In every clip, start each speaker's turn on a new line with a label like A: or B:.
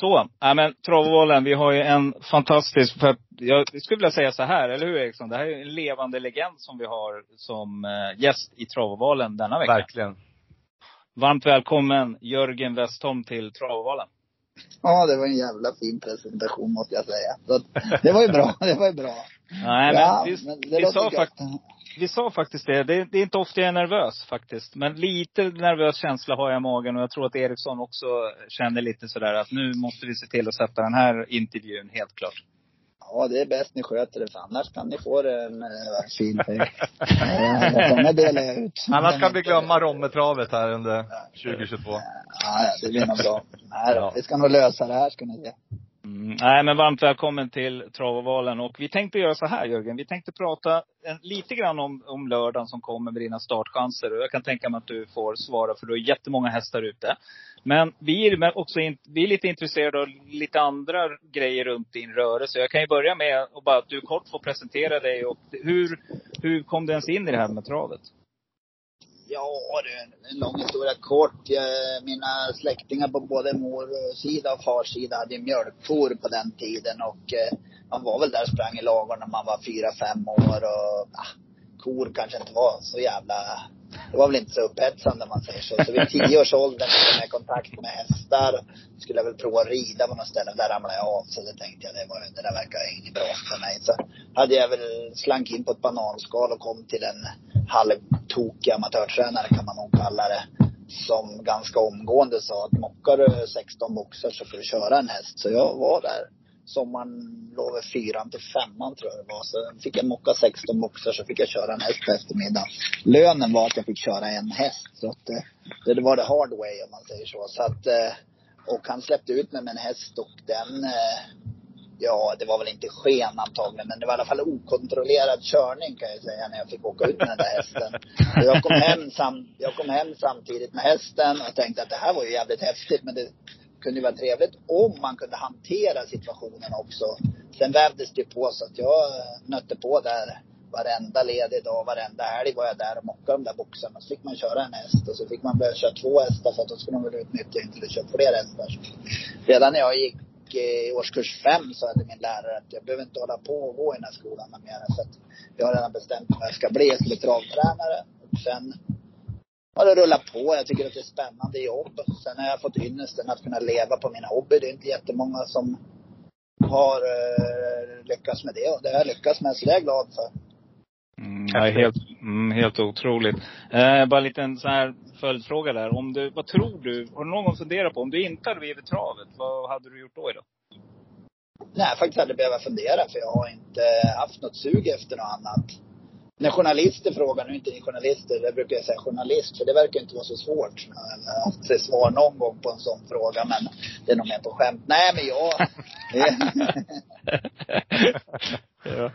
A: Så,
B: ja men Travovalen, vi har ju en fantastisk, för jag skulle vilja säga så här, eller hur Eriksson? Det här är en levande legend som vi har som eh, gäst i Travovalen denna vecka.
C: Verkligen.
B: Varmt välkommen Jörgen Westholm till Travovalen.
D: Ja, det var en jävla fin presentation måste jag säga. Så att, det var ju bra, det var ju bra.
B: Nej men,
D: ja,
B: vi,
D: men
B: vi, sa fakt, vi sa faktiskt det. det. Det är inte ofta jag är nervös faktiskt. Men lite nervös känsla har jag i magen och jag tror att Eriksson också känner lite sådär att nu måste vi se till att sätta den här intervjun helt klart.
D: Ja, det är bäst ni sköter det för annars kan ni få det en äh, fin peng. Den delar jag ut.
C: Annars kan vi glömma Rommetravet här under 2022.
D: Ja, det blir nog bra. Nej
C: Ja.
D: vi ska nog lösa det här ska ni se.
B: Mm. Nej, men varmt välkommen till Travovalen. Och vi tänkte göra så här Jörgen. Vi tänkte prata en, lite grann om, om lördagen som kommer med dina startchanser. Och jag kan tänka mig att du får svara för du har jättemånga hästar ute. Men vi är också in, vi är lite intresserade av lite andra grejer runt din rörelse. Jag kan ju börja med att bara att du kort får presentera dig. Och hur, hur kom du ens in i det här med travet?
D: Ja du, en lång historia kort. Jag, mina släktingar på både morsida och farsida hade mjölkfor på den tiden och eh, man var väl där och sprang i ladugården när man var fyra, fem år och ah, kor kanske inte var så jävla det var väl inte så upphetsande om man säger så. Så vid tio års ålder kom jag i kontakt med hästar. Skulle jag väl prova att rida på något ställe. Där ramlade jag av. Så det tänkte jag, det, var, det där verkar inget bra för mig. Så hade jag väl slank in på ett bananskal och kom till en halvtokig amatörtränare kan man nog kalla det. Som ganska omgående sa att mockar du 16 boxar så får du köra en häst. Så jag var där sommaren låg väl fyran till femman tror jag det var. Så fick jag mocka 16 boxar så fick jag köra en häst på eftermiddagen. Lönen var att jag fick köra en häst. Så att eh, det, det var det hard way om man säger så. så att, eh, och han släppte ut mig med en häst och den eh, Ja, det var väl inte sken antagligen, men det var i alla fall okontrollerad körning kan jag säga när jag fick åka ut med den där hästen. Och jag kom hem, sam, jag kom hem samtidigt med hästen och tänkte att det här var ju jävligt häftigt, men det kunde ju vara trevligt om man kunde hantera situationen också. Sen vävdes det på så att jag nötte på där varenda ledig dag, varenda helg var jag där och mockade de där boxarna. Så fick man köra en häst och så fick man börja köra två hästar för att då skulle de väl utnyttja inte köra fler hästar. Redan när jag gick eh, i årskurs fem så hade min lärare att jag behöver inte hålla på och gå i den här skolan mer. Så att jag har redan bestämt mig vad jag ska bli. Jag ska bli travtränare. Och sen har det rullat på. Jag tycker att det är spännande jobb. Sen har jag fått ynnesten att kunna leva på min hobby. Det är inte jättemånga som har uh, lyckats med det. Och det har jag lyckats med, så det är jag glad för.
B: Mm, ja, helt, mm, helt otroligt. Eh, bara en liten så här följdfråga där. Om du, vad tror du, har du någon gång funderat på, om du inte hade blivit travet, vad hade du gjort då idag?
D: Nej, jag faktiskt hade behövt fundera för jag har inte haft något sug efter något annat. När journalister frågar, nu är inte ni journalister, det brukar jag säga journalist, för det verkar inte vara så svårt att se svar någon gång på en sån fråga, men det är nog mer på skämt. Nej, men jag...
B: ja.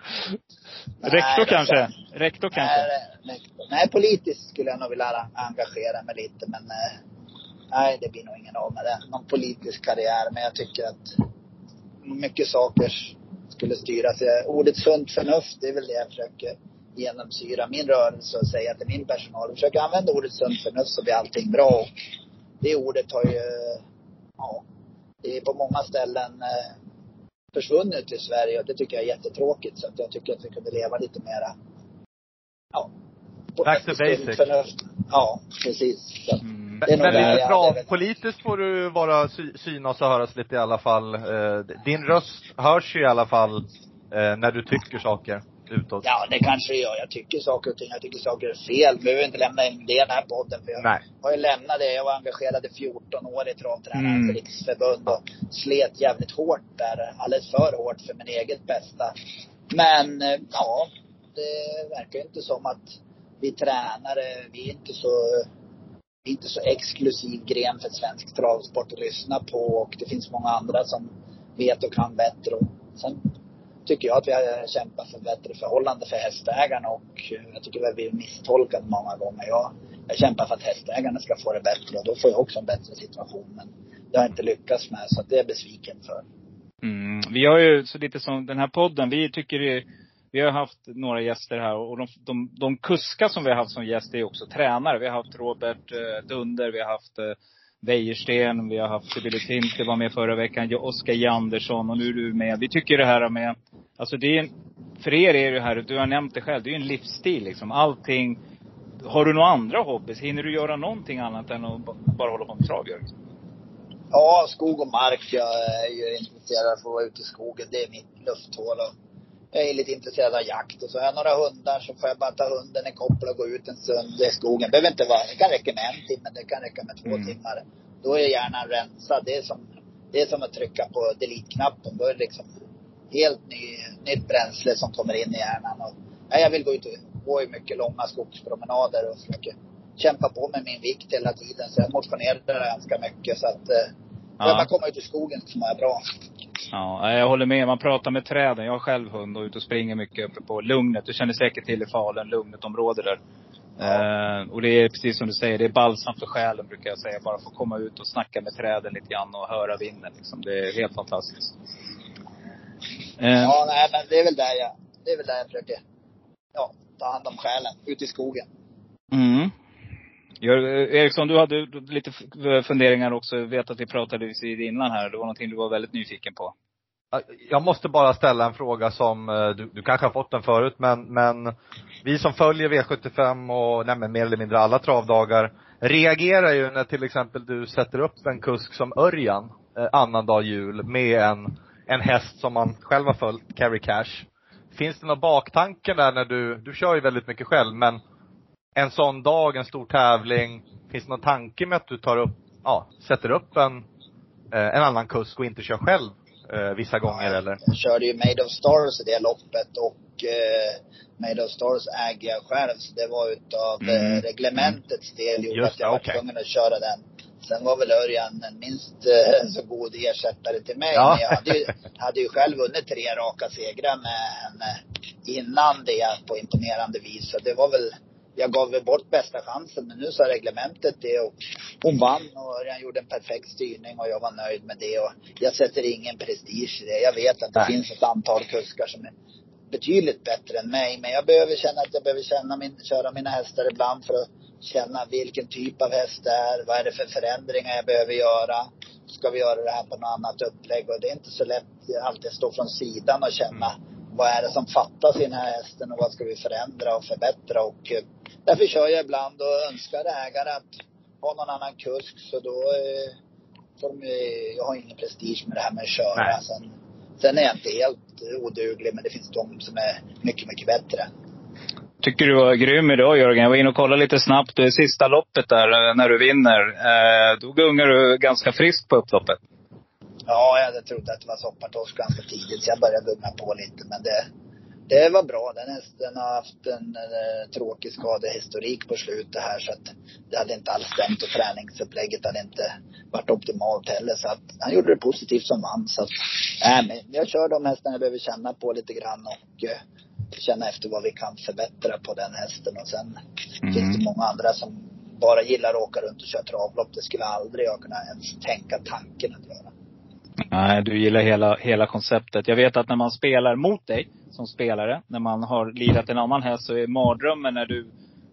B: Rektor kanske?
D: det-
B: Rektor kanske?
D: Nej, rektor. nej, politiskt skulle jag nog vilja engagera mig lite, men eh, nej, det blir nog ingen av med det. Någon politisk karriär, men jag tycker att mycket saker skulle styras. Ordet sunt förnuft, det är väl det jag försöker genomsyra min rörelse och säga till min personal. Jag försöker använda ordet sunt förnuft så blir allting bra. Och det ordet har ju, ja, det är på många ställen eh, försvunnit i Sverige och det tycker jag är jättetråkigt. Så att jag tycker att vi kunde leva lite mera, ja.
C: Back to basic.
D: Förnuft. Ja, precis. Så,
B: Mm.
C: Men
D: där
C: lite travpolitiskt får du vara sy- synas och höras lite i alla fall. Eh, Din röst hörs ju i alla fall eh, när du tycker saker. Utåt?
D: Ja, det kanske det gör. Jag tycker saker och ting. Jag tycker saker är fel. Behöver inte lämna in det i den här podden. För jag
C: Nej.
D: har ju lämnat det. Jag var engagerad i 14 år i Travtränarens
B: Mm.
D: riksförbund och slet jävligt hårt där. Alldeles för hårt för min eget bästa. Men, eh, ja. Det verkar ju inte som att vi tränare, vi är inte så är inte så exklusiv gren för svensk travsport att lyssna på och det finns många andra som vet och kan bättre. Och sen tycker jag att vi har kämpat för bättre förhållande för hästägarna och eh, jag tycker vi har blivit misstolkade många gånger. Jag, jag kämpar för att hästägarna ska få det bättre och då får jag också en bättre situation. Men det har jag inte lyckats med så det är jag besviken för.
B: Mm. Vi har ju, så lite som den här podden, vi tycker ju, vi har haft några gäster här och de, de, de kuskar som vi har haft som gäster är också tränare. Vi har haft Robert eh, Dunder, vi har haft eh, Wäjersten, vi har haft Sibylle Tinte det var med förra veckan, Oskar Jandersson och nu är du med. Vi tycker det här med, alltså det är en, för er är det här, du har nämnt det själv, det är ju en livsstil liksom. Allting. Har du några andra hobbys? Hinner du göra någonting annat än att bara hålla på med trav,
D: Ja, skog och mark. Jag är ju intresserad av att vara ute i skogen. Det är mitt lufthål. Och jag är lite intresserad av jakt. Och så har jag några hundar så får jag bara ta hunden i koppel och gå ut en stund i skogen. behöver inte vara, det kan räcka med en timme, det kan räcka med två
B: Mm.
D: timmar. Då är hjärnan rensad. Det är som, det är som att trycka på delete-knappen. Då är det liksom helt ny, nytt bränsle som kommer in i hjärnan. Och, ja, jag vill gå ut och gå i mycket långa skogspromenader och försöker kämpa på med min vikt hela tiden. Så jag motionerar ganska mycket. Så att eh,
B: Ja.
D: ja. man kommer ut i skogen så mår jag bra.
B: Ja, nej, jag håller med. Man pratar med träden. Jag har själv hund och är ute och springer mycket uppe på Lugnet. Du känner säkert till i Falun, Lugnet-område där. Eh, och det är precis som du säger, det är balsam för själen brukar jag säga. Bara få komma ut och snacka med träden lite grann och höra vinden liksom. Det är helt fantastiskt. Eh,
D: Ja, nej men det är väl där jag, det är väl där jag försöker, ja, ta hand om själen. Ut i skogen.
B: Eh, Eriksson, du hade lite eh, funderingar också. Jag vet att vi pratade vid innan här. Det var någonting du var väldigt nyfiken på.
C: Jag måste bara ställa en fråga som, eh, du, du kanske har fått den förut, men, men vi som följer V75 och nej, mer eller mindre alla travdagar reagerar ju när till exempel du sätter upp en kusk som Örjan, eh, annandag jul, med en, en häst som man själv har följt, Carry Cash. Finns det någon baktanke där när du, du kör ju väldigt mycket själv, men en sån dag, en stor tävling, finns det någon tanke med att du tar upp, ja, sätter upp en, eh, en annan kusk och inte kör själv eh, vissa gånger eller?
D: Jag körde ju Made of Stars i det loppet och eh, Made of Stars äger jag själv. Så det var utav
B: Mm.
D: eh, reglementets del gjorde
C: Just
D: att jag var
C: okej.
D: tvungen att köra den. Sen var väl Örjan en minst eh, så god ersättare till mig.
C: Ja.
D: Men jag hade ju, hade ju själv vunnit tre raka segrar med henne innan det på imponerande vis. Så det var väl, jag gav väl bort bästa chansen. Men nu sa reglementet det och hon vann och Örjan gjorde en perfekt styrning och jag var nöjd med det. Och jag sätter ingen prestige i det. Jag vet att det
C: Nej.
D: finns ett antal kuskar som är betydligt bättre än mig. Men jag behöver känna att jag behöver känna min, köra mina hästar ibland för att känna vilken typ av häst det är. Vad är det för förändringar jag behöver göra? Ska vi göra det här på något annat upplägg? Och det är inte så lätt att alltid stå från sidan och känna vad är det som fattas i den här hästen och vad ska vi förändra och förbättra? Och eh, därför kör jag ibland och önskar ägare att ha någon annan kusk. Så då eh, får de, jag har ingen prestige med det här med att köra.
C: Nej.
D: Sen, sen är jag inte helt oduglig, men det finns de som är mycket, mycket bättre.
B: Tycker du var grym idag Jörgen. Jag var inne och kollade lite snabbt. Det sista loppet där, eh, när du vinner. Eh, då gungar du ganska friskt på upploppet.
D: Ja, jag hade trott att det var soppatorsk ganska tidigt, så jag började gunga på lite. Men det, det var bra. Den hästen har haft en eh, tråkig skadehistorik på slutet här, så att det hade inte alls stämt och träningsupplägget hade inte varit optimalt heller. Så att han gjorde det positivt som vann. Så att, äh, men jag kör de hästarna jag behöver känna på lite grann och eh, känna efter vad vi kan förbättra på den hästen. Och sen
B: Mm.
D: finns det många andra som bara gillar att åka runt och köra travlopp. Det skulle aldrig jag kunna ens tänka tanken att göra.
B: Nej, du gillar hela, hela konceptet. Jag vet att när man spelar mot dig som spelare, när man har lirat en annan häst, så är mardrömmen när du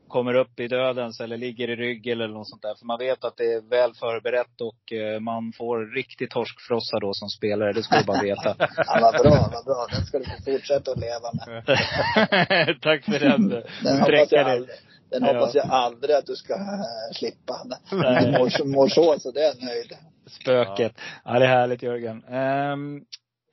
B: kommer upp i dödens eller ligger i rygg eller något sånt där. För man vet att det är väl förberett och eh, man får riktigt torskfrossa då som spelare. Det ska du bara veta.
D: Ja, vad bra, vad bra. Den ska du få fortsätta att leva med.
B: Tack för den.
D: Den hoppas jag aldrig, den hoppas jag aldrig att du ska äh, slippa. Du mår, mår så, så det är jag nöjd.
B: Spöket. Ja. det är härligt Jörgen. Ehm,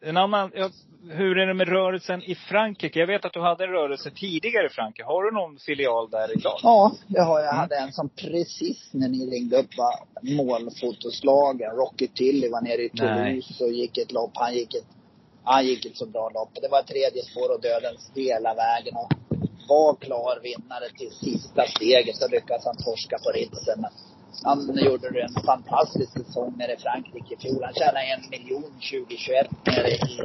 B: En annan, ja, hur är det med rörelsen i Frankrike? Jag vet att du hade en rörelse tidigare i Frankrike. Har du någon filial där i Glas?
D: Ja, det har jag. Jag hade en som precis när ni ringde upp var målfotoslagen. Rocky Tilly var nere i Toulouse och gick ett lopp. Han gick ett, han gick ett så bra lopp. Det var tredje spår och dödens hela vägen. Och var klar vinnare till sista steget. Så lyckades han torska på ritsen. Han gjorde en fantastisk säsong nere i Frankrike i fjol. Han tjänade en miljon 2021 nere i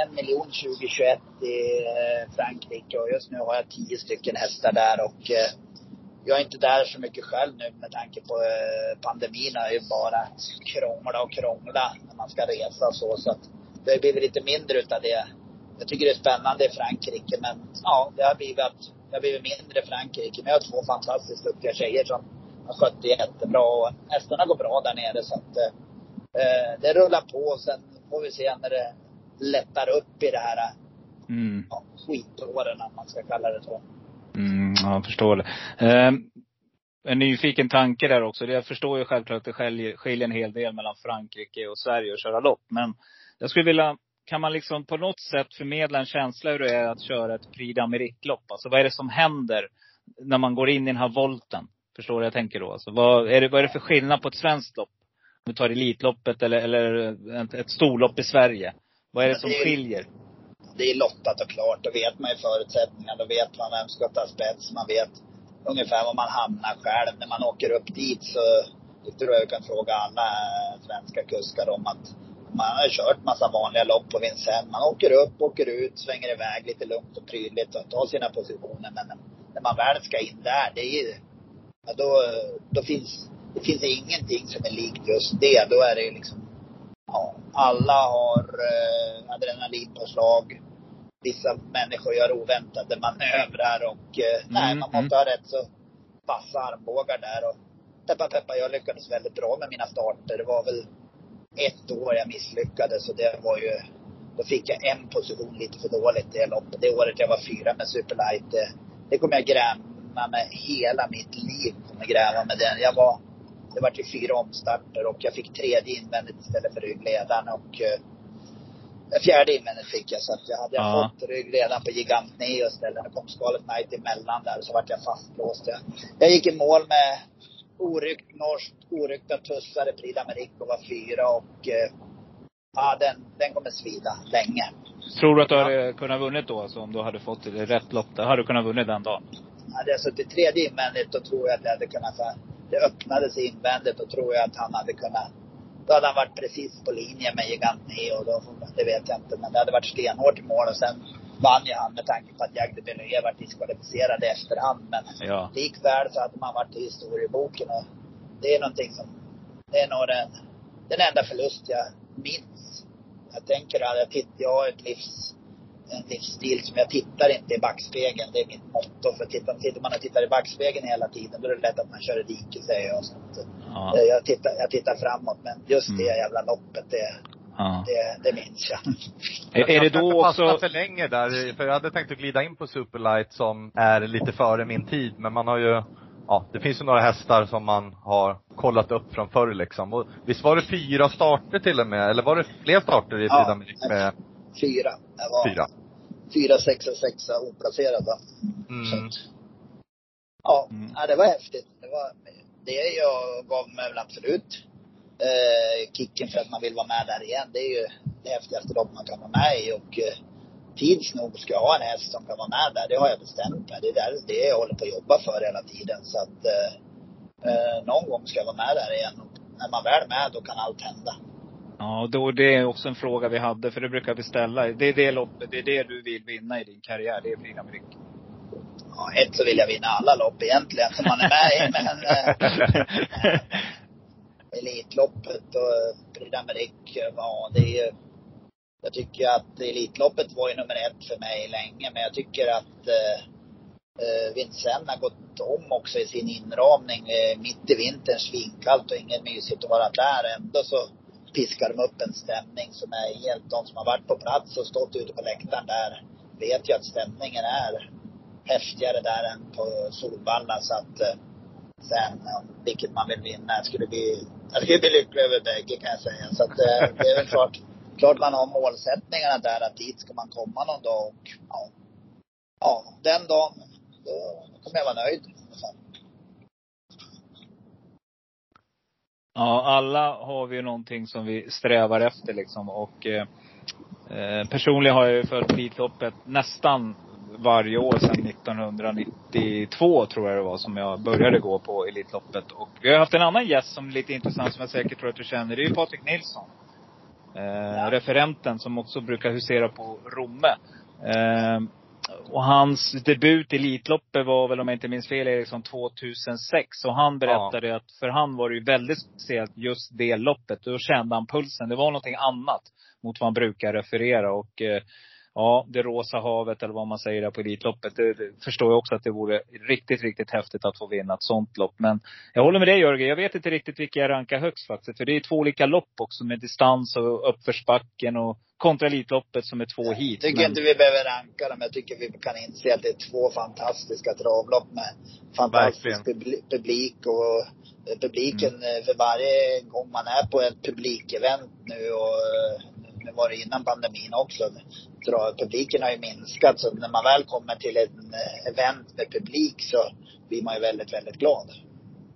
D: en miljon 2021 i eh, Frankrike och just nu har jag tio stycken hästar där och eh, jag är inte där så mycket själv nu med tanke på eh, pandemin. pandemin har ju bara krångla och krångla när man ska resa och så. Så att det har blivit lite mindre utav det. Jag tycker det är spännande i Frankrike men ja, det har blivit, det har blivit mindre Frankrike. Men jag har två fantastiskt duktiga tjejer som har skött det jättebra och hästarna går bra där nere så att eh, det rullar på. Sen får vi se när det lättar upp i det här
B: Mm.
D: ja, skitåren, om man ska kalla det så.
B: Mm, ja, jag förstår det. Eh, en nyfiken tanke där också. Jag förstår ju självklart att det skiljer, skiljer en hel del mellan Frankrike och Sverige att köra lopp. Men jag skulle vilja, kan man liksom på något sätt förmedla en känsla hur det är att köra ett Prix d'Amérique-lopp? Alltså vad är det som händer när man går in i den här volten? Förstår du vad jag tänker då? Alltså, vad, är det, vad är det för skillnad på ett svenskt lopp? Om du tar Elitloppet eller, eller ett, ett storlopp i Sverige. Vad är det som
D: Det är-
B: skiljer?
D: Det är lottat och klart. Då vet man ju förutsättningarna. Då vet man vem som ska ta spets. Man vet ungefär var man hamnar själv. När man åker upp dit så, det tror jag kan fråga alla eh, svenska kuskar om att man har kört massa vanliga lopp på Vincennes. Man åker upp, åker ut, svänger iväg lite lugnt och prydligt och tar sina positioner. Men när man väl ska in där, det är ju, ja, då, då finns, det finns ingenting som är likt just det. Då är det liksom, ja, alla har eh, adrenalinpåslag. Vissa människor gör oväntade manövrar och eh, nej, man
B: mm.
D: måste ha rätt så vassa armbågar där. Och peppa peppa, jag lyckades väldigt bra med mina starter. Det var väl ett år jag misslyckades och det var ju, då fick jag en position lite för dåligt det loppet. Det året jag var fyra med Superlight. Det, det kommer jag gräma med hela mitt liv. Kommer gräma med den. Jag var, det var till fyra omstarter och jag fick tredje invändigt istället för ryggledaren och eh, fjärde invändigt fick jag. Så att jag hade jag
B: Ja.
D: fått ryggledaren på Gigant istället. Då kom Scarlet Knight emellan där så vart jag fastlåst. Jag, jag gick i mål med oryckt norskt, oryckta tussar i Prix d'Amérique och var fyra och eh, ja, den, den kommer svida länge.
B: Tror du att du hade kunnat vunnit då? Alltså om du hade fått rätt lopp? Hade du kunnat vunnit den dagen?
D: Hade jag suttit tredje invändigt då tror jag att jag hade kunnat, det öppnades invändigt och tror jag att han hade kunnat, då hade han varit precis på linje med Gigant Neo och då, det vet jag inte. Men det hade varit stenhårt i mål och sen vann ju han med tanke på att Jagde Belöje varit diskvalificerad i efterhand. Men
B: Ja.
D: likväl så hade man varit i historieboken och det är någonting som, det är nog den, den enda förlust jag minns. Jag tänker att jag, titt, jag har ett livs, en livsstil som jag tittar inte i backspegeln. Det är mitt motto. För tittar, tittar man och tittar i backspegeln hela tiden då är det lätt att man kör i diket säger jag. Så
B: Ja.
D: eh, jag, tittar, jag tittar framåt men just det
B: Mm.
D: jävla loppet det,
B: ja.
D: det, det minns jag.
B: Är, är det
C: Jag
B: då också...
C: för länge där, för jag hade tänkt att glida in på Superlight som är lite före min tid, men man har ju Ja, det finns ju några hästar som man har kollat upp från förr liksom. Och visst var det fyra starter till och med? Eller var det fler starter i
D: Ja.
C: Prix d'Amérique med
D: Fyra. Jag var
C: fyra?
D: Fyra, sexa, sexa oplacerad va. Så
C: Mm.
D: att, ja,
B: Mm.
D: ja, det var häftigt. Det var det jag gav mig väl absolut eh, kicken för att man vill vara med där igen. Det är ju det häftigaste lopp man kan vara med i och eh, tids nog ska jag ha en häst som kan vara med där. Det har jag bestämt mig. Det är där, det jag håller på att jobba för hela tiden. Så att eh, eh, någon gång ska jag vara med där igen. Och när man väl är med då kan allt hända.
B: Ja, då, det är också en fråga vi hade, för det brukar vi ställa. Det är det loppet, det är det du vill vinna i din karriär. Det är Prix d'Amérique.
D: Ja, ett så vill jag vinna alla lopp egentligen som man är med i. Men eh, Elitloppet och Prix d'Amérique, ja det är ju Jag tycker att Elitloppet var ju nummer ett för mig länge men jag tycker att eh, eh, Vincennes har gått om också i sin inramning. Eh, mitt i vintern svinkallt och inget mysigt att vara där. Ändå så piskar de upp en stämning som är helt, de som har varit på plats och stått ute på läktaren där vet ju att stämningen är häftigare där än på Solvalla så att eh, sen vilket man vill vinna. Jag skulle bli, jag skulle bli lycklig över bägge kan jag säga. Så att eh, det är väl klart. klart man har målsättningarna där att dit ska man komma någon dag och ja, ja den dagen, då kommer jag vara nöjd.
B: Ja, alla har vi ju någonting som vi strävar efter liksom. Och eh, eh personligen har jag ju följt Elitloppet nästan varje år sedan 1992 tror jag det var som jag började gå på Elitloppet. Och vi har haft en annan gäst som är lite intressant som jag säkert tror att du känner. Det är ju Patrik Nilsson. Eh. Referenten som också brukar husera på Romme. Eh, och hans debut i Elitloppet var väl om jag inte minns fel Eriksson 2006. Och han berättade ja. att för han var det ju väldigt speciellt just det loppet. Då kände han pulsen. Det var någonting annat mot vad han brukar referera. Och eh, ja, det rosa havet eller vad man säger där på Elitloppet. Det, det förstår jag också att det vore riktigt, riktigt häftigt att få vinna ett sånt lopp. Men jag håller med dig Jörgen. Jag vet inte riktigt vilka jag rankar högst faktiskt. För det är två olika lopp också med distans och uppförsbacken och kontra Elitloppet som är två hit.
D: Jag tycker men... inte vi behöver ranka dem. Jag tycker vi kan inse att det är två fantastiska travlopp med fantastisk publik och eh, publiken mm. Eh, för varje gång man är på ett publikevent nu och det var det innan pandemin också. Publiken har ju minskat så när man väl kommer till ett eh, event med publik så blir man ju väldigt, väldigt glad.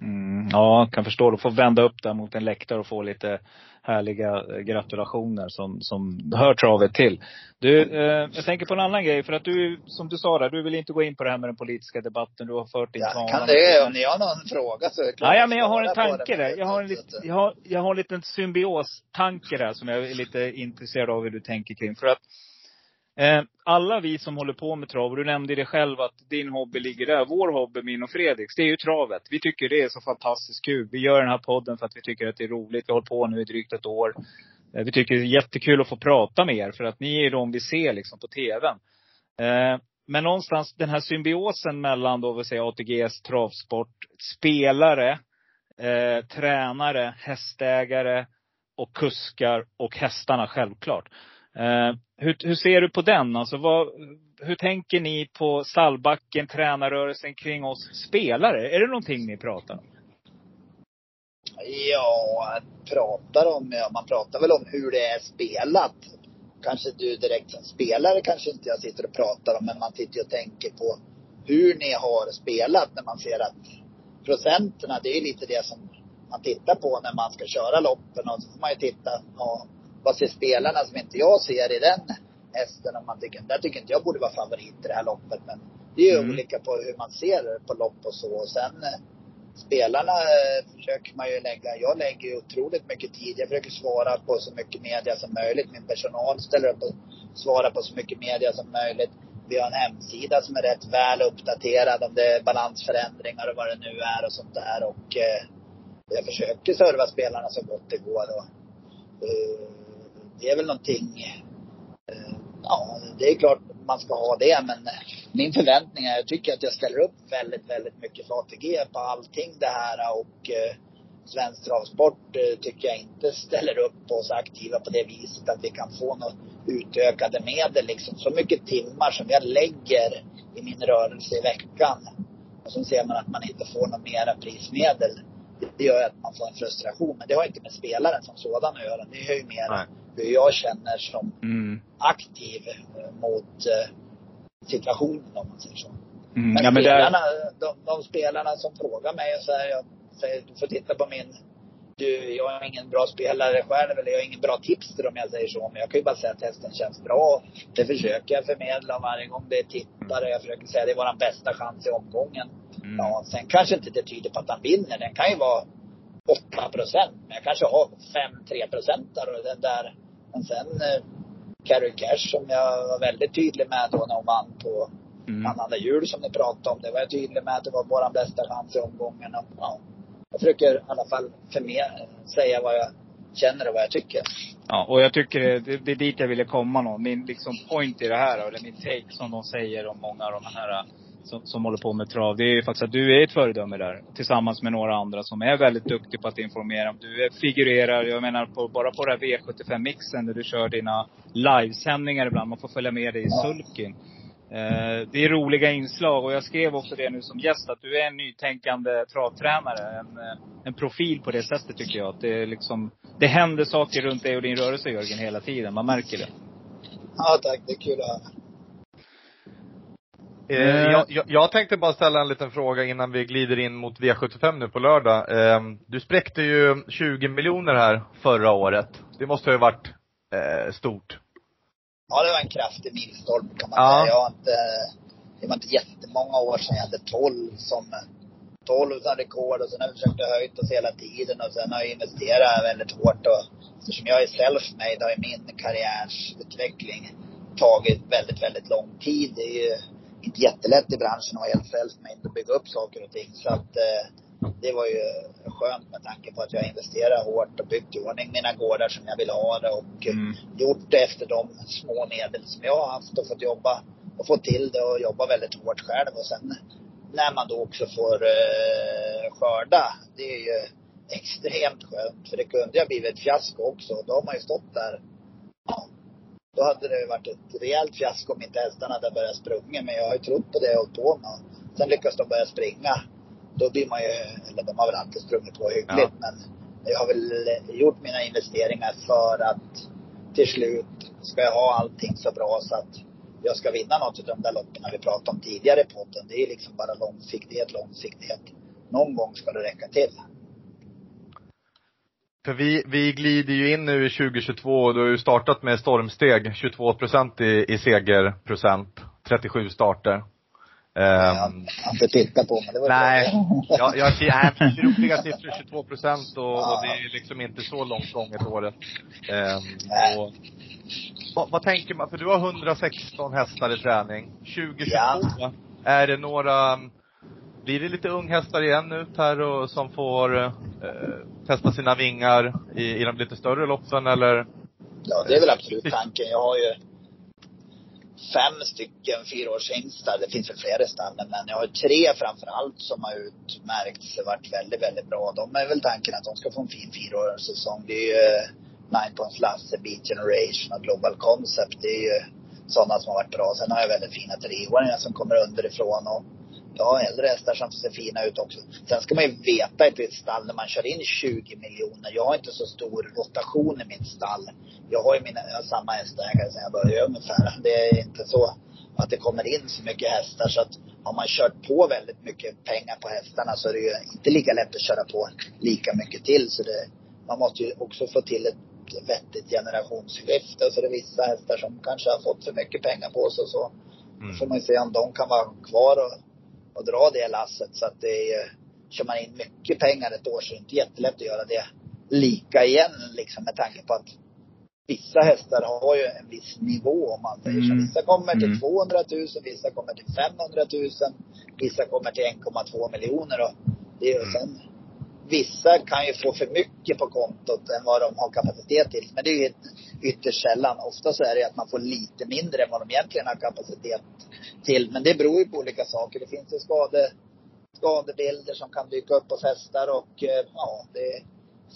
B: Mm, ja, kan förstå. Du får vända upp där mot en läktare och få lite härliga eh, gratulationer som, som hör travet till. Du, eh, jag tänker på en annan grej. För att du, som du sa där, du vill inte gå in på det här med den politiska debatten. Du har fört din
D: ja, kan det. Om ni har någon fråga så är det
B: klart. Ja, ja men jag har en tanke där. Jag har en, lit, jag har, jag har en liten symbios-tanke där som jag är lite intresserad av hur du tänker kring. För att Eh, Eh, alla vi som håller på med trav, och du nämnde det själv att din hobby ligger där. Vår hobby, min och Fredriks, det är ju travet. Vi tycker det är så fantastiskt kul. Vi gör den här podden för att vi tycker att det är roligt. Vi har hållit på nu i drygt ett år. Eh, vi tycker det är jättekul att få prata med er, för att ni är de vi ser liksom på tvn. Eh, men någonstans den här symbiosen mellan då, vill säga ATGs travsport, spelare, tränare, hästägare och kuskar och hästarna självklart. Eh, hur, hur, ser du på den? Alltså vad, hur tänker ni på stallbacken, tränarrörelsen kring oss spelare? Är det någonting ni pratar om?
D: Ja, pratar om, ja, man pratar väl om hur det är spelat. Kanske du direkt som spelare kanske inte jag sitter och pratar om, men man sitter och tänker på hur ni har spelat när man ser att procenterna, det är lite det som man tittar på när man ska köra loppen och så får man ju titta, ja, vad ser spelarna som inte jag ser i den hästen? Om man tycker, där tycker inte jag borde vara favorit i det här loppet. Men det är ju mm. olika på hur man ser på lopp och så. Och sen eh, spelarna eh, försöker man ju lägga, jag lägger ju otroligt mycket tid. Jag försöker svara på så mycket media som möjligt. Min personal ställer upp och svarar på så mycket media som möjligt. Vi har en hemsida som är rätt väl uppdaterad om det är balansförändringar och vad det nu är och sånt där. Och eh, jag försöker serva spelarna så gott det går. Och, eh, det är väl någonting, eh, ja det är klart man ska ha det men eh, min förväntning är, jag tycker att jag ställer upp väldigt, väldigt mycket för ATG på allting det här och eh, Svensk travsport eh, tycker jag inte ställer upp på oss aktiva på det viset att vi kan få något utökade medel liksom. Så mycket timmar som jag lägger i min rörelse i veckan. Och så ser man att man inte får något mera prismedel. Det gör att man får en frustration. Men det har inte med spelaren som sådan att göra. Det är ju mer Nej hur jag känner som mm. aktiv eh, mot eh, situationen om man säger så. Mm. Men, ja, men spelarna, är... de, de, spelarna som frågar mig och säger, jag säger, du får titta på min du, jag är ingen bra spelare själv, eller jag är ingen bra tipster om jag säger så. Men jag kan ju bara säga att hästen känns bra. Det försöker jag förmedla varje gång det är tittare. Jag försöker säga att det är vår bästa chans i omgången. Mm. Ja, sen kanske inte det tyder på att han vinner. Den kan ju vara 8 procent. Men jag kanske har 5-3 procentare och den där men sen eh, Carrie Cash som jag var väldigt tydlig med då när hon vann på mm. annandag jul som ni pratade om. Det var jag tydlig med att det var vår bästa chans i omgången. Och, ja, jag försöker i alla fall förmer, säga vad jag känner och vad jag tycker.
B: Ja, och jag tycker det, det är dit jag ville komma nå. Min liksom point i det här, eller min take som de säger om många av de här som, som håller på med trav. Det är ju faktiskt att du är ett föredöme där. Tillsammans med några andra som är väldigt duktiga på att informera. Du figurerar, jag menar på, bara på det här V75-mixen där du kör dina livesändningar ibland. Man får följa med dig i sulkin. Eh, det är roliga inslag och jag skrev också det nu som gäst att du är en nytänkande travtränare. En, eh, en profil på det sättet tycker jag. Att det, är liksom, det händer saker runt dig och din rörelse Jörgen hela tiden. Man märker det.
D: Ja tack, det är kul att höra.
C: Eh, jag, jag, jag tänkte bara ställa en liten fråga innan vi glider in mot V75 nu på lördag. Eh, du spräckte ju 20 miljoner här förra året. Det måste ha varit eh, stort.
D: Ja, det var en kraftig milstolpe kan man
C: Ja.
D: säga. Jag har inte, det var inte jättemånga år sedan jag hade 12 som 12 som rekord och sen har jag försökt höjt oss hela tiden och sen har jag investerat väldigt hårt och eftersom jag är self-made har ju min karriärsutveckling tagit väldigt, väldigt lång tid. Det är ju inte jättelätt i branschen att vara helt self-made och bygga upp saker och ting. Så att eh, det var ju skönt med tanke på att jag investerar hårt och byggt i ordning mina gårdar som jag vill ha det och
B: Mm.
D: gjort det efter de små medel som jag har haft och fått jobba och få till det och jobba väldigt hårt själv och sen när man då också får eh, skörda, det är ju extremt skönt. För det kunde ju blivit ett fiasko också. Då har man ju stått där. Ja, då hade det varit ett rejält fiasko om inte hästarna hade börjat sprunga. Men jag har ju trott på det och hållit på med. Sen lyckas de börja springa. Då blir man ju, eller de har väl alltid sprungit på hyggligt. Men jag har väl gjort mina investeringar för att till slut ska jag ha allting så bra så att jag ska vinna något av de där loppen vi pratade om tidigare i podden. Det är liksom bara långsiktighet, långsiktighet. Någon gång ska det räcka till.
C: För vi, vi glider ju in nu i 2022 och du har ju startat med stormsteg, 22 procent i, i segerprocent, 37 starter.
D: Jag
C: Um,
D: har inte tittat på men det var
C: nej,
D: bra.
C: jag, jag ser, nej, roliga siffror, 22 procent och, och det är liksom inte så långt gånget året. Um, och, vad, vad tänker man, för du har 116 hästar i träning. 2022,
D: Ja.
C: är det några, blir det lite unghästar igen ut här och som får eh, testa sina vingar i, i de lite större loppen eller?
D: Ja, det är väl absolut tanken. Jag har ju fem stycken fyraårshingstar. Det finns väl fler i stallen, men jag har tre framför allt som har utmärkts och varit väldigt, väldigt bra. De är väl tanken att de ska få en fin fyraårssäsong. Det är ju eh, Nine Points Lasse, Beat Generation och Global Concept. Det är ju sådana som har varit bra. Sen har jag väldigt fina treåringar som kommer underifrån och ja, äldre hästar som ser fina ut också. Sen ska man ju veta i ett stall när man kör in 20 miljoner. Jag har inte så stor rotation i mitt stall. Jag har ju mina, jag har samma hästägare sedan jag började ungefär. Det är inte så att det kommer in så mycket hästar så att har man kört på väldigt mycket pengar på hästarna så är det ju inte lika lätt att köra på lika mycket till. Så det, man måste ju också få till ett vettigt generationsskifte. Så det är vissa hästar som kanske har fått för mycket pengar på sig så.
C: Mm.
D: får man ju se om de kan vara kvar och, och dra det lasset. Så att det är, kör man in mycket pengar ett år så är det inte jättelätt att göra det lika igen liksom med tanke på att vissa hästar har ju en viss nivå om man säger så.
B: Mm.
D: Vissa kommer till
B: Mm.
D: 200 000, vissa kommer till 500 000, vissa kommer till 1,2 miljoner och det är ju
C: Mm.
D: sen Vissa kan ju få för mycket på kontot än vad de har kapacitet till. Men det är ju ytterst sällan. Ofta så är det att man får lite mindre än vad de egentligen har kapacitet till. Men det beror ju på olika saker. Det finns ju skade, skadebilder som kan dyka upp hos hästar och eh, ja, det är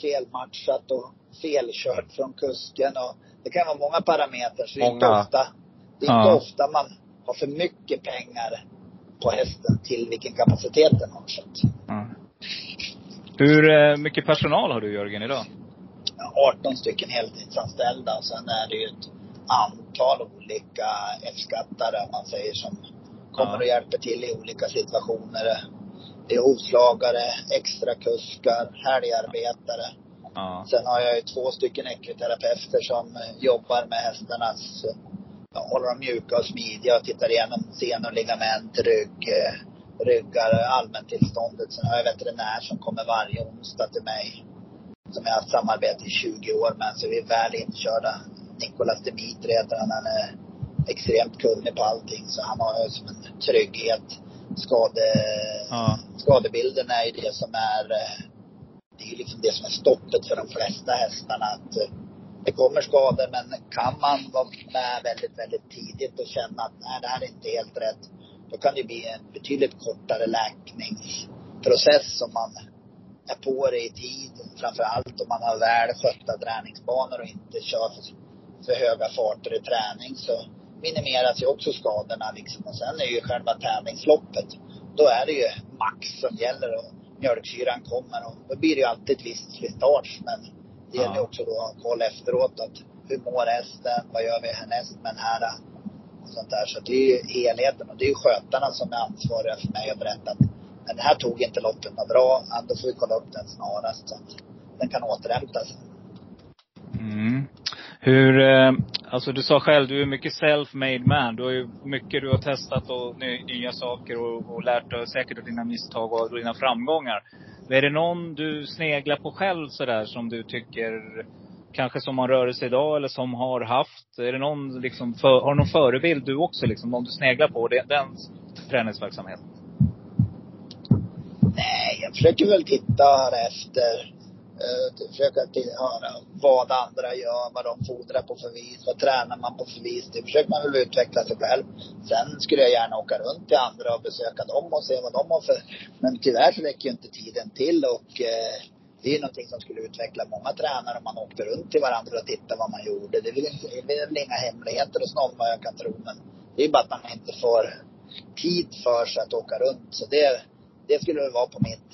D: felmatchat och felkört från kusken och det kan vara många parametrar. Så det är inte
C: Många.
D: ofta, det är inte
B: Ja.
D: ofta man har för mycket pengar på hästen till vilken kapacitet den har. Så
B: Ja. Hur eh, mycket personal har du Jörgen idag?
D: 18 stycken heltidsanställda och sen är det ju ett antal olika F-skattare om man säger som kommer
B: Ja.
D: och hjälper till i olika situationer. Det är hovslagare, extrakuskar, helgarbetare.
B: Ja.
D: Sen har jag ju två stycken ekviterapeuter som eh, jobbar med hästarnas, eh, håller dem mjuka och smidiga och tittar igenom senor, ligament, rygg, ryggar, allmäntillståndet. Sen har jag veterinär som kommer varje onsdag till mig. Som jag har haft samarbete i 20 år med, så vi är väl inkörda. Nikolas Dimitri heter han. Han är extremt kunnig på allting, så han har ju som en trygghet. Skade,
B: Ja.
D: Skadebilden är ju det som är eh, det är ju liksom det som är stoppet för de flesta hästarna. Att eh, det kommer skador men kan man vara med väldigt, väldigt tidigt och känna att nej, det här är inte helt rätt. Då kan det bli en betydligt kortare läkningsprocess om man är på det i tid. Framför allt om man har väl skötta träningsbanor och inte kör för, för höga farter i träning. Så minimeras ju också skadorna liksom. Och sen är ju själva tävlingsloppet, då är det ju max som gäller och mjölksyran kommer och då blir det ju alltid ett visst slitage. Men det gäller
B: Ja.
D: också då att ha koll efteråt att hur mår hästen? Vad gör vi härnäst med den här? Och sånt där. Så det är ju helheten och det är ju skötarna som är ansvariga för mig och berätta att men det här tog inte loppet något bra. Då får vi kolla upp den snarast så att den kan återhämtas.
B: Mm. Hur, eh, alltså du sa själv, du är mycket self-made man. Du har ju mycket du har testat och nya saker och, och lärt dig säkert av dina misstag och dina framgångar. Är det någon du sneglar på själv sådär som du tycker, kanske som har rörelse idag eller som har haft? Är det någon liksom, för, har du någon förebild du också liksom, någon du sneglar på? Det, den träningsverksamheten?
D: Nej, jag försöker väl titta här efter. Eh, uh, försöka höra vad andra gör, vad de fordrar på för vis, vad tränar man på för vis. Det försöker man väl utveckla sig själv. Sen skulle jag gärna åka runt till andra och besöka dem och se vad de har för... Men tyvärr så räcker ju inte tiden till och uh, det är ju någonting som skulle utveckla många tränare om man åkte runt till varandra och tittade vad man gjorde. Det är väl, det är väl inga hemligheter hos någon vad jag kan tro. Men det är ju bara att man inte får tid för sig att åka runt. Så det, det skulle väl vara på mitt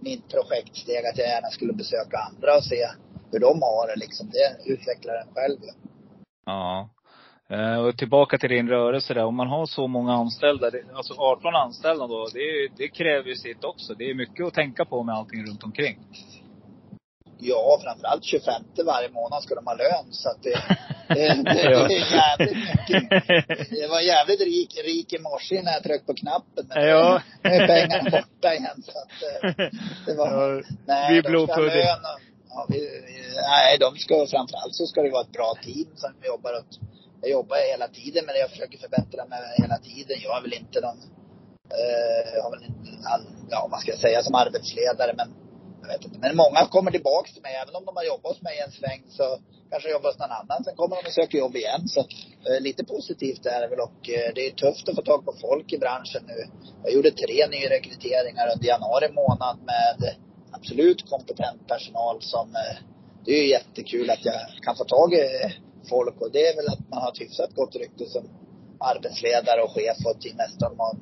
D: mitt projektsteg att jag gärna skulle besöka andra och se hur de har det liksom. Det utvecklar en själv ju.
B: Ja. Eh, Och tillbaka till din rörelse där. Om man har så många anställda, det- alltså 18 anställda då, det, det kräver ju sitt också. Det är mycket att tänka på med allting runt omkring.
D: Ja, framförallt 25 varje månad ska de ha lön så att det, det, det, är jävligt mycket. Jag var jävligt rik, rik i morse när jag tryckte på knappen. Men
B: Ja.
D: nu är pengarna borta igen så att eh, det var,
B: Ja,
D: nej,
B: vi
D: de ska ha lön och, ja, vi- nej, de ska framförallt så ska det vara ett bra team som jobbar åt, jag jobbar hela tiden med det. Jag försöker förbättra mig hela tiden. Jag är väl inte någon, eh, jag har väl inte, all, ja vad ska jag säga, som arbetsledare men jag vet inte. Men många kommer tillbaks till mig. Även om de har jobbat hos mig en sväng så kanske jobbar hos någon annan. Sen kommer de och söker jobb igen. Så eh, lite positivt är det väl. Och eh, det är tufft att få tag på folk i branschen nu. Jag gjorde tre nyrekryteringar under januari månad med absolut kompetent personal som eh, det är ju jättekul att jag kan få tag i folk och det är väl att man har ett hyfsat gott rykte som arbetsledare och chef och teammästare. Man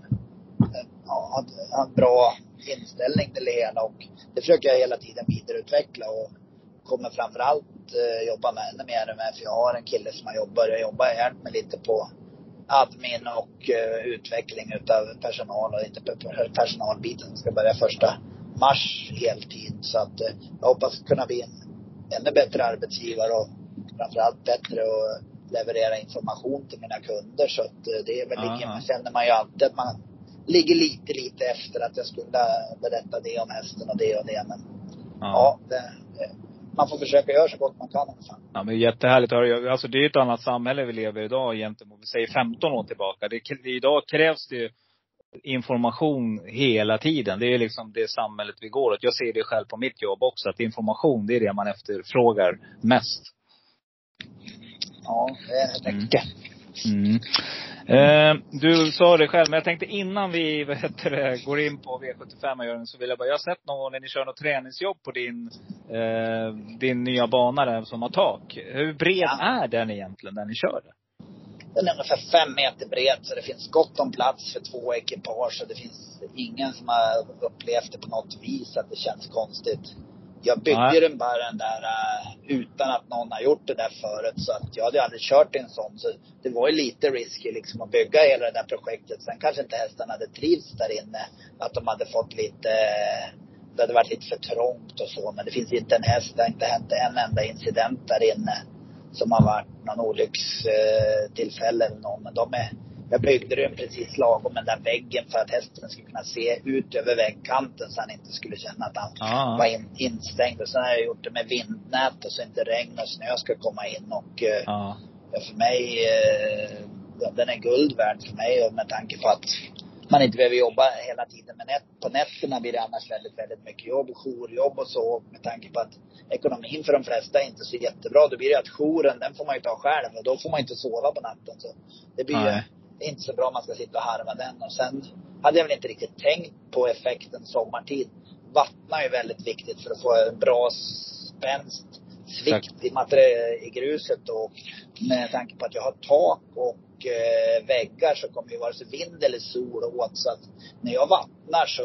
D: eh, har en bra inställning till det hela och det försöker jag hela tiden vidareutveckla och kommer framförallt eh, jobba med ännu mer med, för jag har en kille som har börjat jobba, hjälpt mig lite på admin och eh, utveckling utav personal och inte personalbiten ska börja första mars heltid. Så att eh, jag hoppas kunna bli en ännu bättre arbetsgivare och framförallt bättre att leverera information till mina kunder. Så att eh, det är väl
B: Aha.
D: känner man ju alltid att man ligger lite, lite efter att jag skulle berätta det om hästen och det och det. Men ja, det, det, man får försöka göra så gott man kan.
B: Ja, men jättehärligt att höra. Alltså det är ett annat samhälle vi lever i idag gentemot, vi säger 15 år tillbaka. Det, idag krävs det ju information hela tiden. Det är liksom det samhället vi går åt. Jag ser det själv på mitt jobb också, att information, det är det man efterfrågar mest.
D: Ja, det är
B: Mm. Mm. Eh, du sa det själv, men jag tänkte innan vi det, går in på V75 Jörgen, så vill jag bara, jag har sett någon gång när ni kör något träningsjobb på din, eh, din nya bana där som har tak. Hur bred
D: Ja.
B: är den egentligen, där ni kör det?
D: Den är ungefär fem meter bred så det finns gott om plats för två ekipage och det finns ingen som har upplevt det på något vis att det känns konstigt. Jag byggde
B: Nej.
D: den bara den där uh, utan att någon har gjort det där förut så att jag hade aldrig kört en sån så det var ju lite risky liksom att bygga hela det där projektet. Sen kanske inte hästarna hade trivts där inne. Att de hade fått lite det hade varit lite för trångt och så men det finns inte en häst, det har inte hänt en enda incident där inne som har varit någon olyckstillfälle eller någon. Men de är, jag byggde den precis lagom den där väggen för att hästen skulle kunna se ut över väggkanten så han inte skulle känna att han
B: Ja.
D: var in, instängd. Och sen har jag gjort det med vindnät och så inte regn och snö ska komma in. Och
B: ja,
D: för mig, eh, den är guld värd för mig och med tanke på att man inte behöver jobba hela tiden med nät. På nätterna blir det annars väldigt, väldigt mycket jobb, jourjobb och så. Med tanke på att ekonomin för de flesta är inte så jättebra. Då blir det att jouren, den får man ju ta själv och då får man inte sova på natten. Så det blir
B: Nej.
D: Ju inte så bra om man ska sitta och harva den. Och sen hade jag väl inte riktigt tänkt på effekten sommartid. Vattna är väldigt viktigt för att få en bra spänst, svikt i, i gruset och med tanke på att jag har tak och och eh, väggar så kommer ju vare sig vind eller sol åt. Så att när jag vattnar så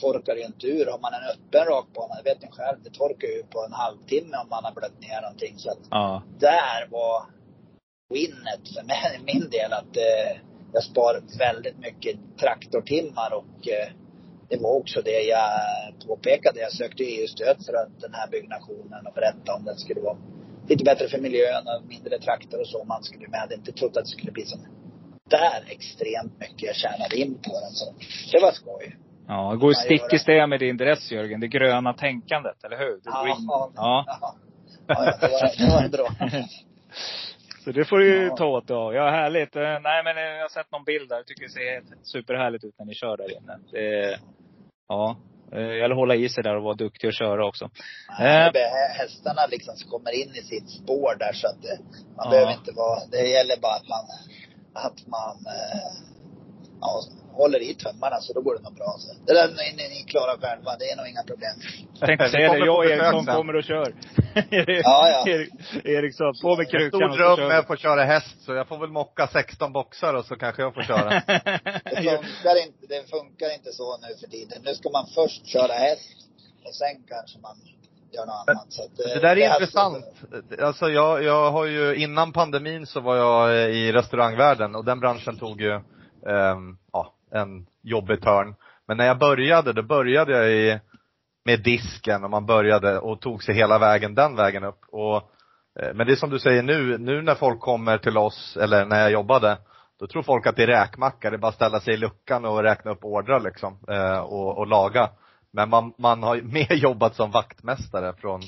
D: torkar det ju inte ur. Har man en öppen rakbana, det vet ni själv, det torkar ju på en halvtimme om man har blött ner någonting. Så att
B: Ja.
D: där var winnet för mig, min del att eh, jag sparar väldigt mycket traktortimmar och eh, det var också det jag påpekade. Jag sökte EU-stöd för att den här byggnationen och berätta om den skulle vara lite bättre för miljön och mindre traktor och så. Man skulle, men jag hade inte trott att det skulle bli så där extremt mycket jag tjänade in på den. Så det var skoj.
B: Ja, det går ju stick i stäv med din dress Jörgen. Det gröna tänkandet, eller hur?
D: Ja. ja.
B: Ja,
D: ja, det var, det var bra.
B: Så det får du ju
D: Ja.
B: ta åt då. Ja, härligt. Eh, Nej men eh, jag har sett någon bild där. Jag tycker det ser superhärligt ut när ni kör där inne. Det, ja. Eh, Det gäller att hålla i sig där och vara duktig och köra också.
D: Nej,
B: Eh.
D: Hästarna liksom kommer in i sitt spår där så att man
B: Ja.
D: behöver inte vara, det gäller bara att man, att man eh, ja, håller i tömmarna så då går det nog bra. Så det där ni, ni, ni klarar själva, det är nog inga problem.
B: Jag tänkte säga det.
C: kommer
B: Jag och Eriksson kommer och kör.
D: Ja, ja.
B: Erik, Eriksson, på med krukan
C: stor
B: och så
C: dröm
B: kör
C: är att få köra häst, så jag får väl mocka 16 boxar och så kanske jag får köra.
D: Det funkar inte, det funkar inte så nu för tiden. Nu ska man först köra häst och sen kanske man gör något annat. Så att,
C: Det där är
D: här-
C: intressant. Alltså jag, jag har ju, innan pandemin så var jag i restaurangvärlden och den branschen tog ju, ja, en jobbig törn. Men när jag började, då började jag i, med disken och man började och tog sig hela vägen den vägen upp. Och, eh, men det är som du säger nu, nu när folk kommer till oss, eller när jag jobbade, då tror folk att det är räkmacka, det är bara att ställa sig i luckan och räkna upp ordrar liksom, eh, och, och laga. Men man, man har mer jobbat som vaktmästare från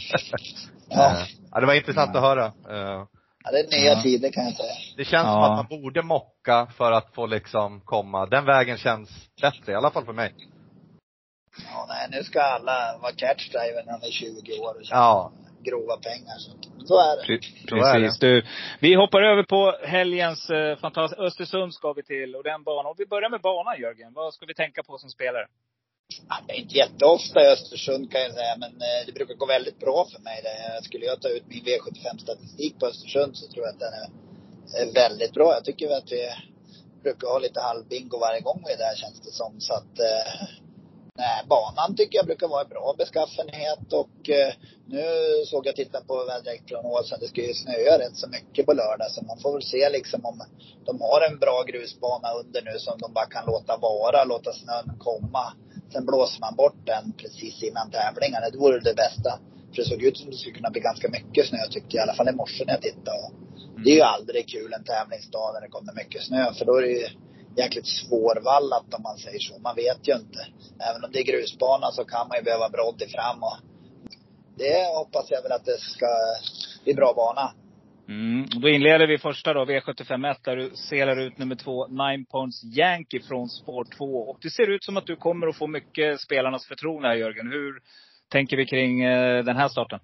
D: Ja.
C: Eh, ja, det var intressant att höra.
D: Ja, det är nya
B: Ja.
D: tider kan jag säga.
C: Det känns som
B: Ja.
C: att man borde mocka för att få liksom komma, den vägen känns bättre, i alla fall för mig.
D: Ja, nej, nu ska alla vara catchdriver när de är 20 år och
C: Ja.
D: grova pengar. Så, så är det.
B: Pre-
C: Så är
B: Precis. Du, vi hoppar över på helgens eh, fantastiska, Östersund ska vi till och den banan. Och vi börjar med banan Jörgen. Vad ska vi tänka på som spelare?
D: Ja, det är inte jätteofta i Östersund kan jag säga, men eh, det brukar gå väldigt bra för mig. Skulle jag ta ut min V75-statistik på Östersund så tror jag att den är, väldigt bra. Jag tycker väl att vi brukar ha lite halvbingo varje gång vi är där känns det som. Så att, eh, nej, banan tycker jag brukar vara i bra beskaffenhet och eh, nu såg jag titta på väderleksprognosen. Det ska ju snöa rätt så mycket på lördag så man får väl se liksom om de har en bra grusbana under nu som de bara kan låta vara, låta snön komma. Sen blåser man bort den precis innan tävlingarna. Det vore det bästa. För det såg ut som det skulle kunna bli ganska mycket snö tyckte jag, i alla fall i morse när jag tittade. Och det är ju aldrig kul en tävlingsdag när det kommer mycket snö. För då är det ju jäkligt svårvallat om man säger så. Man vet ju inte. Även om det är grusbana så kan man ju behöva brodd fram och det hoppas jag väl att det ska bli bra bana.
B: Mm. Då inleder vi första då, V751, där du selar ut nummer två, Nine Points Yankee från spår två. Och det ser ut som att du kommer att få mycket spelarnas förtroende här Jörgen. Hur tänker vi kring eh, den här starten?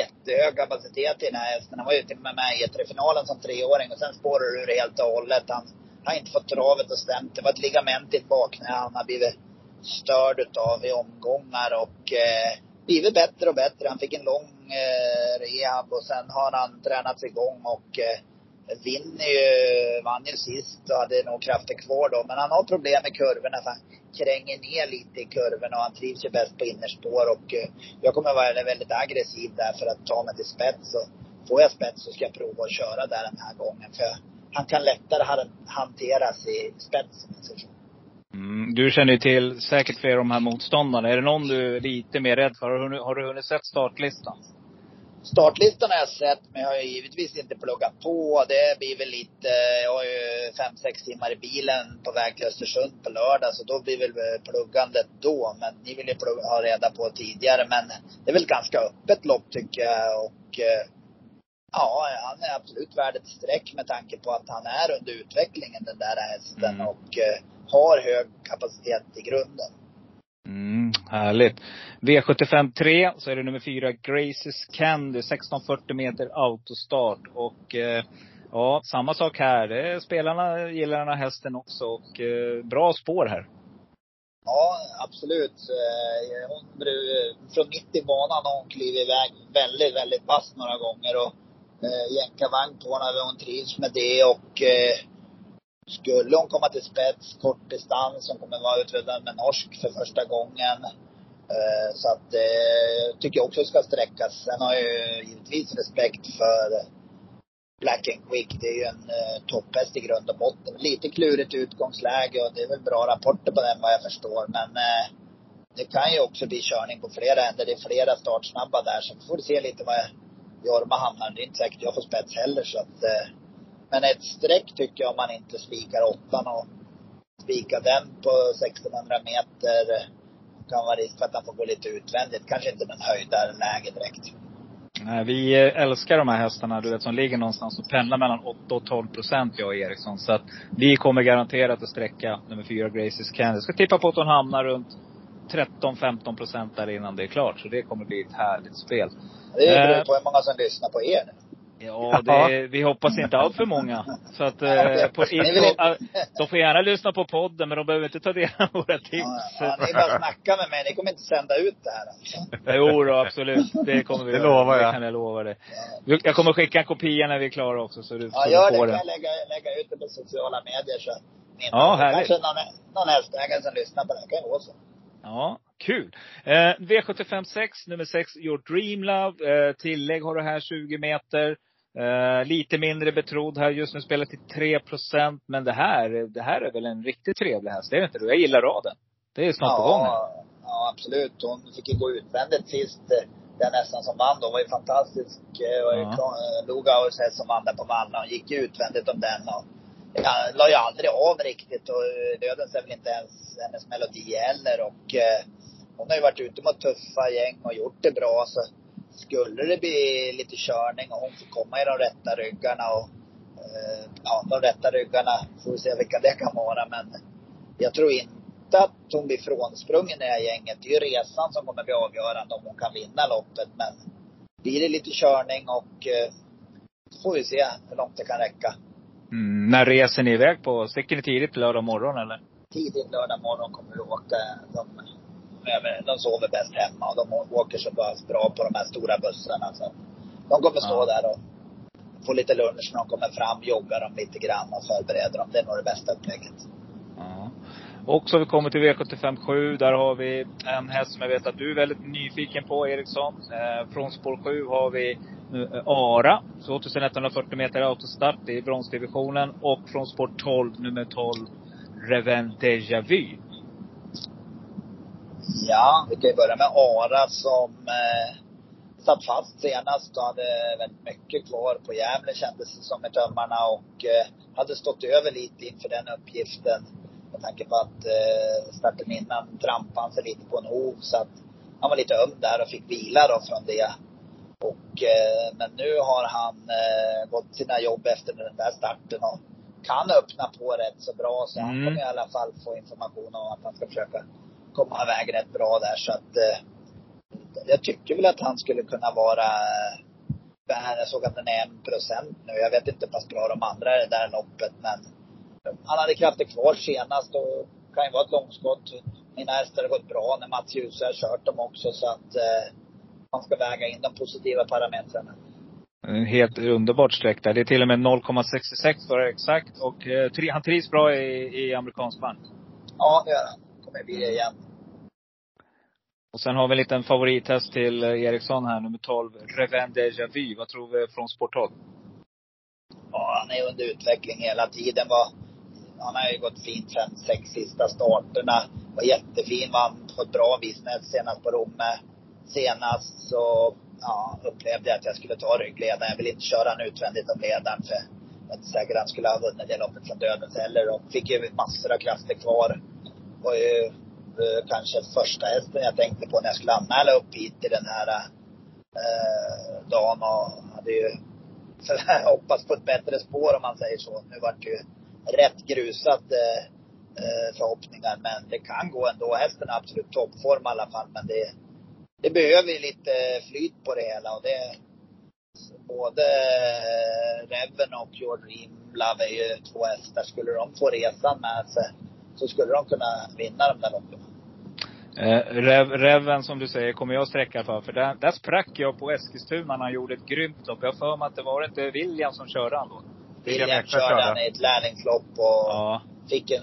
D: jättehög kapacitet i den här hästen. Han var ute med mig i E3-finalen som treåring och sen spårar det ur helt och hållet. Han har inte fått travet att stämt. Det var ett ligament i ett bakknä han har blivit störd utav i omgångar och eh, blivit bättre och bättre. Han fick en lång eh, rehab och sen har han tränats igång och eh, vinner eh, ju, vann ju sist och hade nog krafter kvar då. Men han har problem med kurvorna för han kränger ner lite i kurvorna och han trivs ju bäst på innerspår och eh, jag kommer vara väldigt aggressiv där för att ta mig till spets. Och får jag spets så ska jag prova att köra där den här gången. För han kan lättare hanteras i spets om man säger så.
B: Mm. Du känner ju till säkert flera av de här motståndarna. Är det någon du är lite mer rädd för? Har du, har du hunnit sett startlistan?
D: Startlistan har jag sett, men jag har givetvis inte pluggat på. Det blir väl lite, jag har ju fem, sex timmar i bilen på väg till Östersund på lördag, så då blir väl pluggandet då. Men ni vill ju plugga, ha reda på tidigare. Men det är väl ganska öppet lopp tycker jag. Och eh, ja, han är absolut värd ett streck med tanke på att han är under utvecklingen den där hästen
B: Mm.
D: och eh, har hög kapacitet i grunden.
B: Mm, härligt. V75 3, så är det nummer fyra, Graces Candy, 1640 meter autostart. Och eh, ja, samma sak här. Är, spelarna gillar den här hästen också och eh, bra spår här.
D: Ja, absolut. Eh, Hon, från mitt i banan har hon klivit iväg väldigt, väldigt vass några gånger. Och eh, jänkarvagn på henne. Hon trivs med det och eh, skulle hon komma till spets, kort distans, hon kommer vara utrustad med norsk för första gången. Eh, så att eh, tycker jag också ska sträckas. Sen har jag ju givetvis respekt för Black and Quick. Det är ju en eh, topphäst i grund och botten. Lite klurigt utgångsläge och det är väl bra rapporter på den vad jag förstår. Men eh, det kan ju också bli körning på flera ändar. Det är flera startsnabba där. Så får vi se lite vad Jorma hamnar. Det är inte säkert jag får spets heller så att eh, men ett streck tycker jag om man inte spikar åttan och spikar den på 1600 meter. Kan vara risk för att han får gå lite utvändigt. Kanske inte den höjdarläge direkt.
B: Nej, vi älskar de här hästarna, du vet, som ligger någonstans och pendlar mellan 8 och 12 procent, jag och Eriksson. Så att vi kommer garanterat att sträcka nummer fyra, Graces Candy. Jag ska tippa på att hon hamnar runt 13-15 procent där innan det är klart. Så det kommer bli ett härligt spel.
D: Det beror
B: Eh.
D: på hur många som lyssnar på er nu.
B: Ja, det, vi hoppas inte allt för många. Så att, eh, på, eh, de får gärna lyssna på podden, men de behöver inte ta del av våra tips.
D: ja, ni bara snackar med mig. Ni kommer inte sända ut det här alltså.
B: Jo då, absolut. Det kommer vi
C: Det lovar jag.
B: Det kan jag lova dig. Jag kommer skicka en kopia när vi är klara också, så du,
D: Ja, gör det.
B: får
D: Kan jag lägga, lägga ut det på sociala medier så
B: Ja, härligt.
D: Kanske någon, någon hästägare som lyssnar på det. kan ju vara så.
B: Ja, kul. Eh, V75 6, nummer 6, Your Dream Love. Eh, tillägg har du här 20 meter. Eh, lite mindre betrodd här. Just nu spelar till 3 procent. Men det här, det här är väl en riktigt trevlig häst? Det är det inte du? Jag gillar raden. Det är snart på gång här.
D: Ja, absolut. Hon fick ju gå utvändigt sist. eh, Den hästen som vann då var ju fantastisk. Eh, och
B: Ja.
D: Lugauers häst som vann där på Valla. Hon gick ju utvändigt om den. Och jag la ju aldrig av riktigt. Och Dödens är väl inte ens hennes melodi heller. Och hon har ju varit ute mot tuffa gäng och gjort det bra. Så skulle det bli lite körning och hon får komma i de rätta ryggarna och eh, ja, de rätta ryggarna får vi se vilka det kan vara. Men jag tror inte att hon blir frånsprungen i det här gänget. Det är ju resan som kommer bli avgörande om hon kan vinna loppet. Men blir det lite körning och eh, får vi se hur långt det kan räcka.
B: Mm, när reser ni iväg på? Sticker ni tidigt lördag morgon eller?
D: Tidigt lördag morgon kommer vi åka. De, de, de sover bäst hemma och de åker så pass bra på de här stora bussarna. Så de kommer stå
B: Ja.
D: där och få lite lunch när de kommer fram, jogga dem lite grann och förbereda dem. Det är nog det bästa upplägget.
B: Ja. Och så har vi kommit till V75 7. Där har vi en häst som jag vet att du är väldigt nyfiken på, Eriksson. Eh, från spår 7 har vi eh, Ara. 2140 meter autostart. Är bronsdivisionen. Och från spår 12, nummer 12, Reven Deja Vu.
D: Ja, vi kan ju börja med Ara som eh, satt fast senast och hade väldigt mycket kvar på Gävle kändes det som i tömmarna och eh, hade stått över lite inför den uppgiften. Med tanke på att eh, starten innan trampade han sig lite på en hov så att han var lite öm där och fick vila då från det. Och, eh, men nu har han eh, gått sina jobb efter den där starten och kan öppna på rätt så bra. Så han
B: Mm.
D: kommer i alla fall få information om att han ska försöka komma iväg rätt bra där. Så att eh, jag tycker väl att han skulle kunna vara eh, jag såg att den är en procent nu. Jag vet inte hur pass bra de andra är i det där loppet men han hade krafter kvar senast och kan ju vara ett långskott. Mina hästar har gått bra när Mats Djuse har kört dem också så att eh, man ska väga in de positiva parametrarna.
B: En helt underbart streck där. Det är till och med 0,66 för exakt. Och eh, tri- han trivs bra i, i amerikansk vagn.
D: Ja, det gör han. Kommer bli det igen.
B: Och sen har vi en liten favorithäst till eh, Eriksson här, nummer 12, Reven Deja Vu. Vad tror vi från 12?
D: Ja, han är under utveckling hela tiden. Var, han har ju gått fint fem, sex sista starterna. Var jättefin, vann på ett bra vis näst senast på Romme. Senast så ja, upplevde jag att jag skulle ta ryggledaren. Jag vill inte köra han utvändigt om ledaren för jag är inte säker att han skulle ha vunnit det loppet från dödens heller. Och fick ju massor av krafter kvar. Var ju eh, kanske första hästen jag tänkte på när jag skulle anmäla upp hit till den här eh, dagen och hade ju hoppats på ett bättre spår om man säger så. Nu vart det ju rätt grusat eh, eh, förhoppningar. Men det kan gå ändå. Hästen är absolut toppform i alla fall. Men det, det behöver ju lite flyt på det hela. Och det, både Reven och Your Dream Love är ju två hästar. Skulle de få resan med sig så skulle de kunna vinna de där loppen.
B: Eh, Rev, Reven som du säger kommer jag sträcka för. För där, där sprack jag på Eskilstuna när han gjorde ett grymt lopp. Jag för mig att det var inte William som körde han då.
D: William
C: körde.
D: han i ett lärlingslopp och
B: Ja.
D: fick en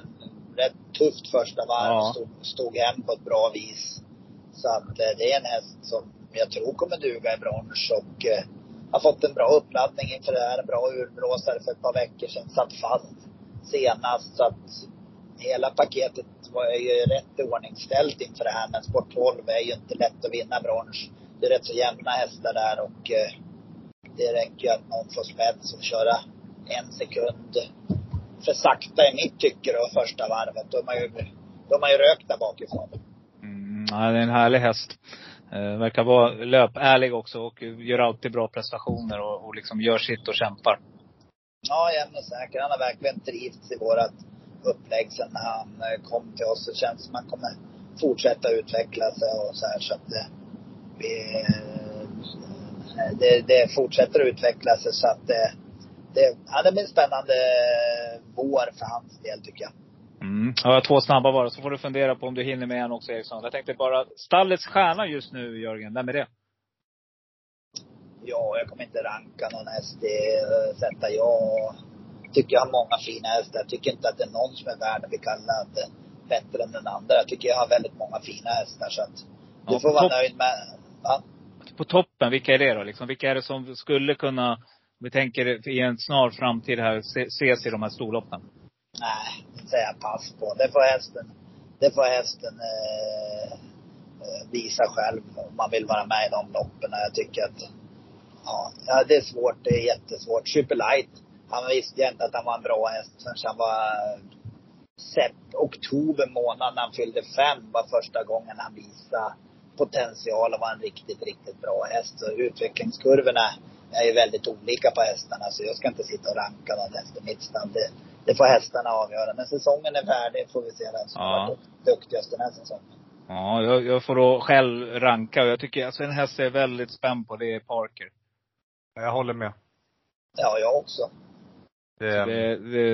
D: rätt tufft första varv.
B: Ja.
D: Stod, stod hem på ett bra vis. Så att eh, det är en häst som jag tror kommer duga i brons och eh, har fått en bra uppladdning inför det här. En bra urblåsare för ett par veckor sedan. Satt fast senast. Så att hela paketet var ju rätt ordningställt inför det här. Men Sport 12 är ju inte lätt att vinna brons. Det är rätt så jämna hästar där och eh, det räcker ju att någon får spets och köra en sekund för sakta i mitt tycke då, första varvet. Då är man ju, då är man ju rökt där bakifrån.
B: Mm, ja, det är en härlig häst. Eh, verkar vara löpärlig också och gör alltid bra prestationer och, och liksom gör sitt och kämpar.
D: Ja, jämn och säker. Han har verkligen trivts i vårat upplägg sen när han eh, kom till oss. Det känns som att han kommer fortsätta utveckla sig och så här så att det, vi, eh, det, det fortsätter utveckla sig så att det, det, ja, det blir en spännande vår för hans del tycker jag.
B: Mm. Ja, jag har två snabba bara, så får du fundera på om du hinner med en också Eriksson. Jag tänkte bara, stallets stjärna just nu Jörgen, vem är det?
D: Ja, jag kommer inte ranka någon häst eh, sätta. Jag tycker jag har många fina hästar. Jag tycker inte att det är någon som är värd att bli kallad bättre än den andra. Jag tycker jag har väldigt många fina hästar så att du
B: Ja,
D: får vara nöjd med, va?
B: På toppen, vilka är det då? Liksom, vilka är det som skulle kunna, om vi tänker i en snar framtid här, se, ses i de här storloppen?
D: Nej, det säger jag pass på. Det får hästen, det får hästen eh, eh, visa själv om man vill vara med i de loppen. Jag tycker att, ja, ja, det är svårt. Det är jättesvårt. Superlight, han visste jag inte att han var en bra häst förrän han var sept, oktober månad när han fyllde fem var första gången han visade potential och var en riktigt, riktigt bra häst. Så utvecklingskurvorna är ju väldigt olika på hästarna. Så jag ska inte sitta och ranka någon häst i mitt stall. Det, det får hästarna avgöra. När säsongen är färdig får vi se vem som
B: Ja.
D: var du- duktigast den här säsongen.
B: Ja, jag, jag får då själv ranka och jag tycker, alltså en häst jag är väldigt spänd på, det är Parker.
C: Jag håller med.
D: Ja, jag också.
C: Det,
B: Det, det,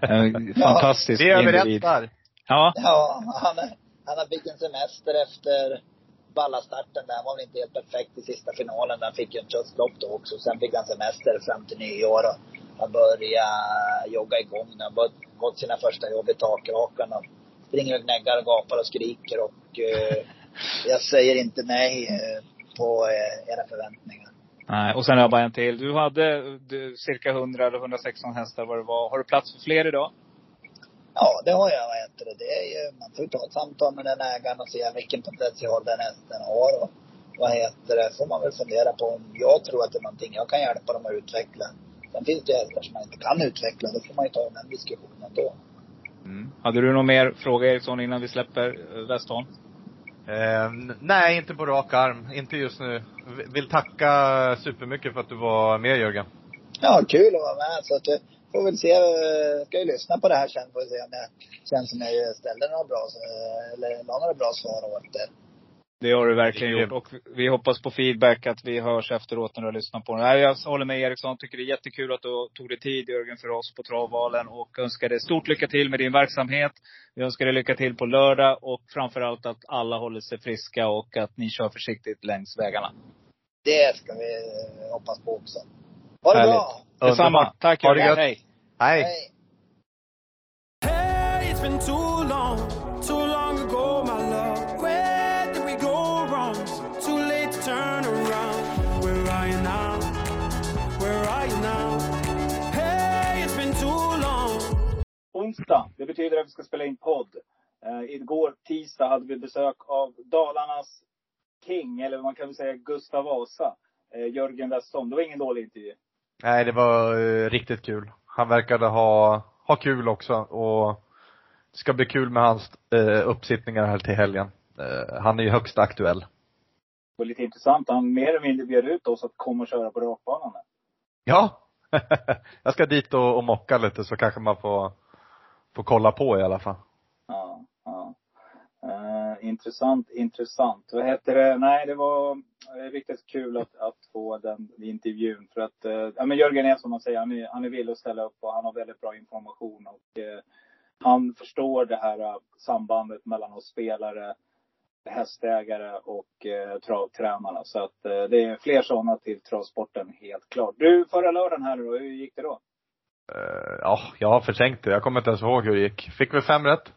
B: en fantastisk
C: vi där.
B: Ja.
D: Ja, han, han har fick en semester efter ballastarten där. Han var väl inte helt perfekt i sista finalen. Han fick ju en tröstlopp då också. Sen fick han semester fram till nyår och han började jogga igång. Han har gått sina första jobb i takrakan och springer och gnäggar och gapar och skriker och eh, jag säger inte nej eh, på eh, era förväntningar.
B: Nej, och sen har jag bara en till. Du hade du, cirka 100 eller 116 hästar vad det var. Har du plats för fler idag?
D: Ja, det har jag. Vad det? det är ju, man får ju ta ett samtal med den ägaren och se vilken potential den hästen har. Och, vad heter det? får man väl fundera på om jag tror att det är någonting jag kan hjälpa dem att utveckla. Sen finns det ju hästar som man inte kan utveckla. Då får man ju ta den diskussionen då.
B: Mm. Hade du någon mer fråga Eriksson innan vi släpper eh, Westholm?
C: Eh, nej, inte på rak arm. Inte just nu. Vill tacka supermycket för att du var med Jörgen.
D: Ja, kul att vara med. Så att eh, får väl se. Eh, ska ju lyssna på det här sen. Får vi se om det känns som jag ställde några bra, eller la några bra svar åt det.
B: Det har du verkligen gjort. Och vi hoppas på feedback, att vi hörs efteråt när du har lyssnat på den. Nej, Jag håller med Eriksson. Tycker det är jättekul att du tog dig tid Jörgen för oss på Travvalen. Och önskar dig stort lycka till med din verksamhet. Vi önskar dig lycka till på lördag. Och framförallt att alla håller sig friska och att ni kör försiktigt längs vägarna.
D: Det ska vi eh, hoppas på också. Ha det
B: Härligt.
D: bra!
B: Detsamma. Tack Jörgen. Hej.
C: Hej!
D: Hej!
B: Onsdag. Det betyder att vi ska spela in podd. Eh, igår tisdag hade vi besök av Dalarnas King, eller man kan väl säga Gustav Vasa. Eh, Jörgen Westholm. Det var ingen dålig intervju.
C: Nej, det var eh, riktigt kul. Han verkade ha, ha kul också och det ska bli kul med hans uppsittningar här till helgen. Han är ju högst aktuell.
B: Det var lite intressant. Han mer eller mindre bjöd ut oss att komma och köra på rakbanan.
C: Ja! jag ska dit och, och mocka lite så kanske man får, får kolla på i alla fall.
B: Ja, ja. Eh, intressant, intressant. Vad heter det? Nej, det var eh, riktigt kul att, att få den intervjun. För att, eh, ja men Jörgen är som man säger, han är, han är villig att ställa upp och han har väldigt bra information. Och, eh, han förstår det här eh, sambandet mellan oss spelare, hästägare och eh, travtränarna. Så att eh, det är fler sådana till travsporten, helt klart. Du, förra lördagen här då, hur gick det då?
C: Eh, ja, jag har förträngt det. Jag kommer inte ens ihåg hur det gick. Fick vi fem rätt.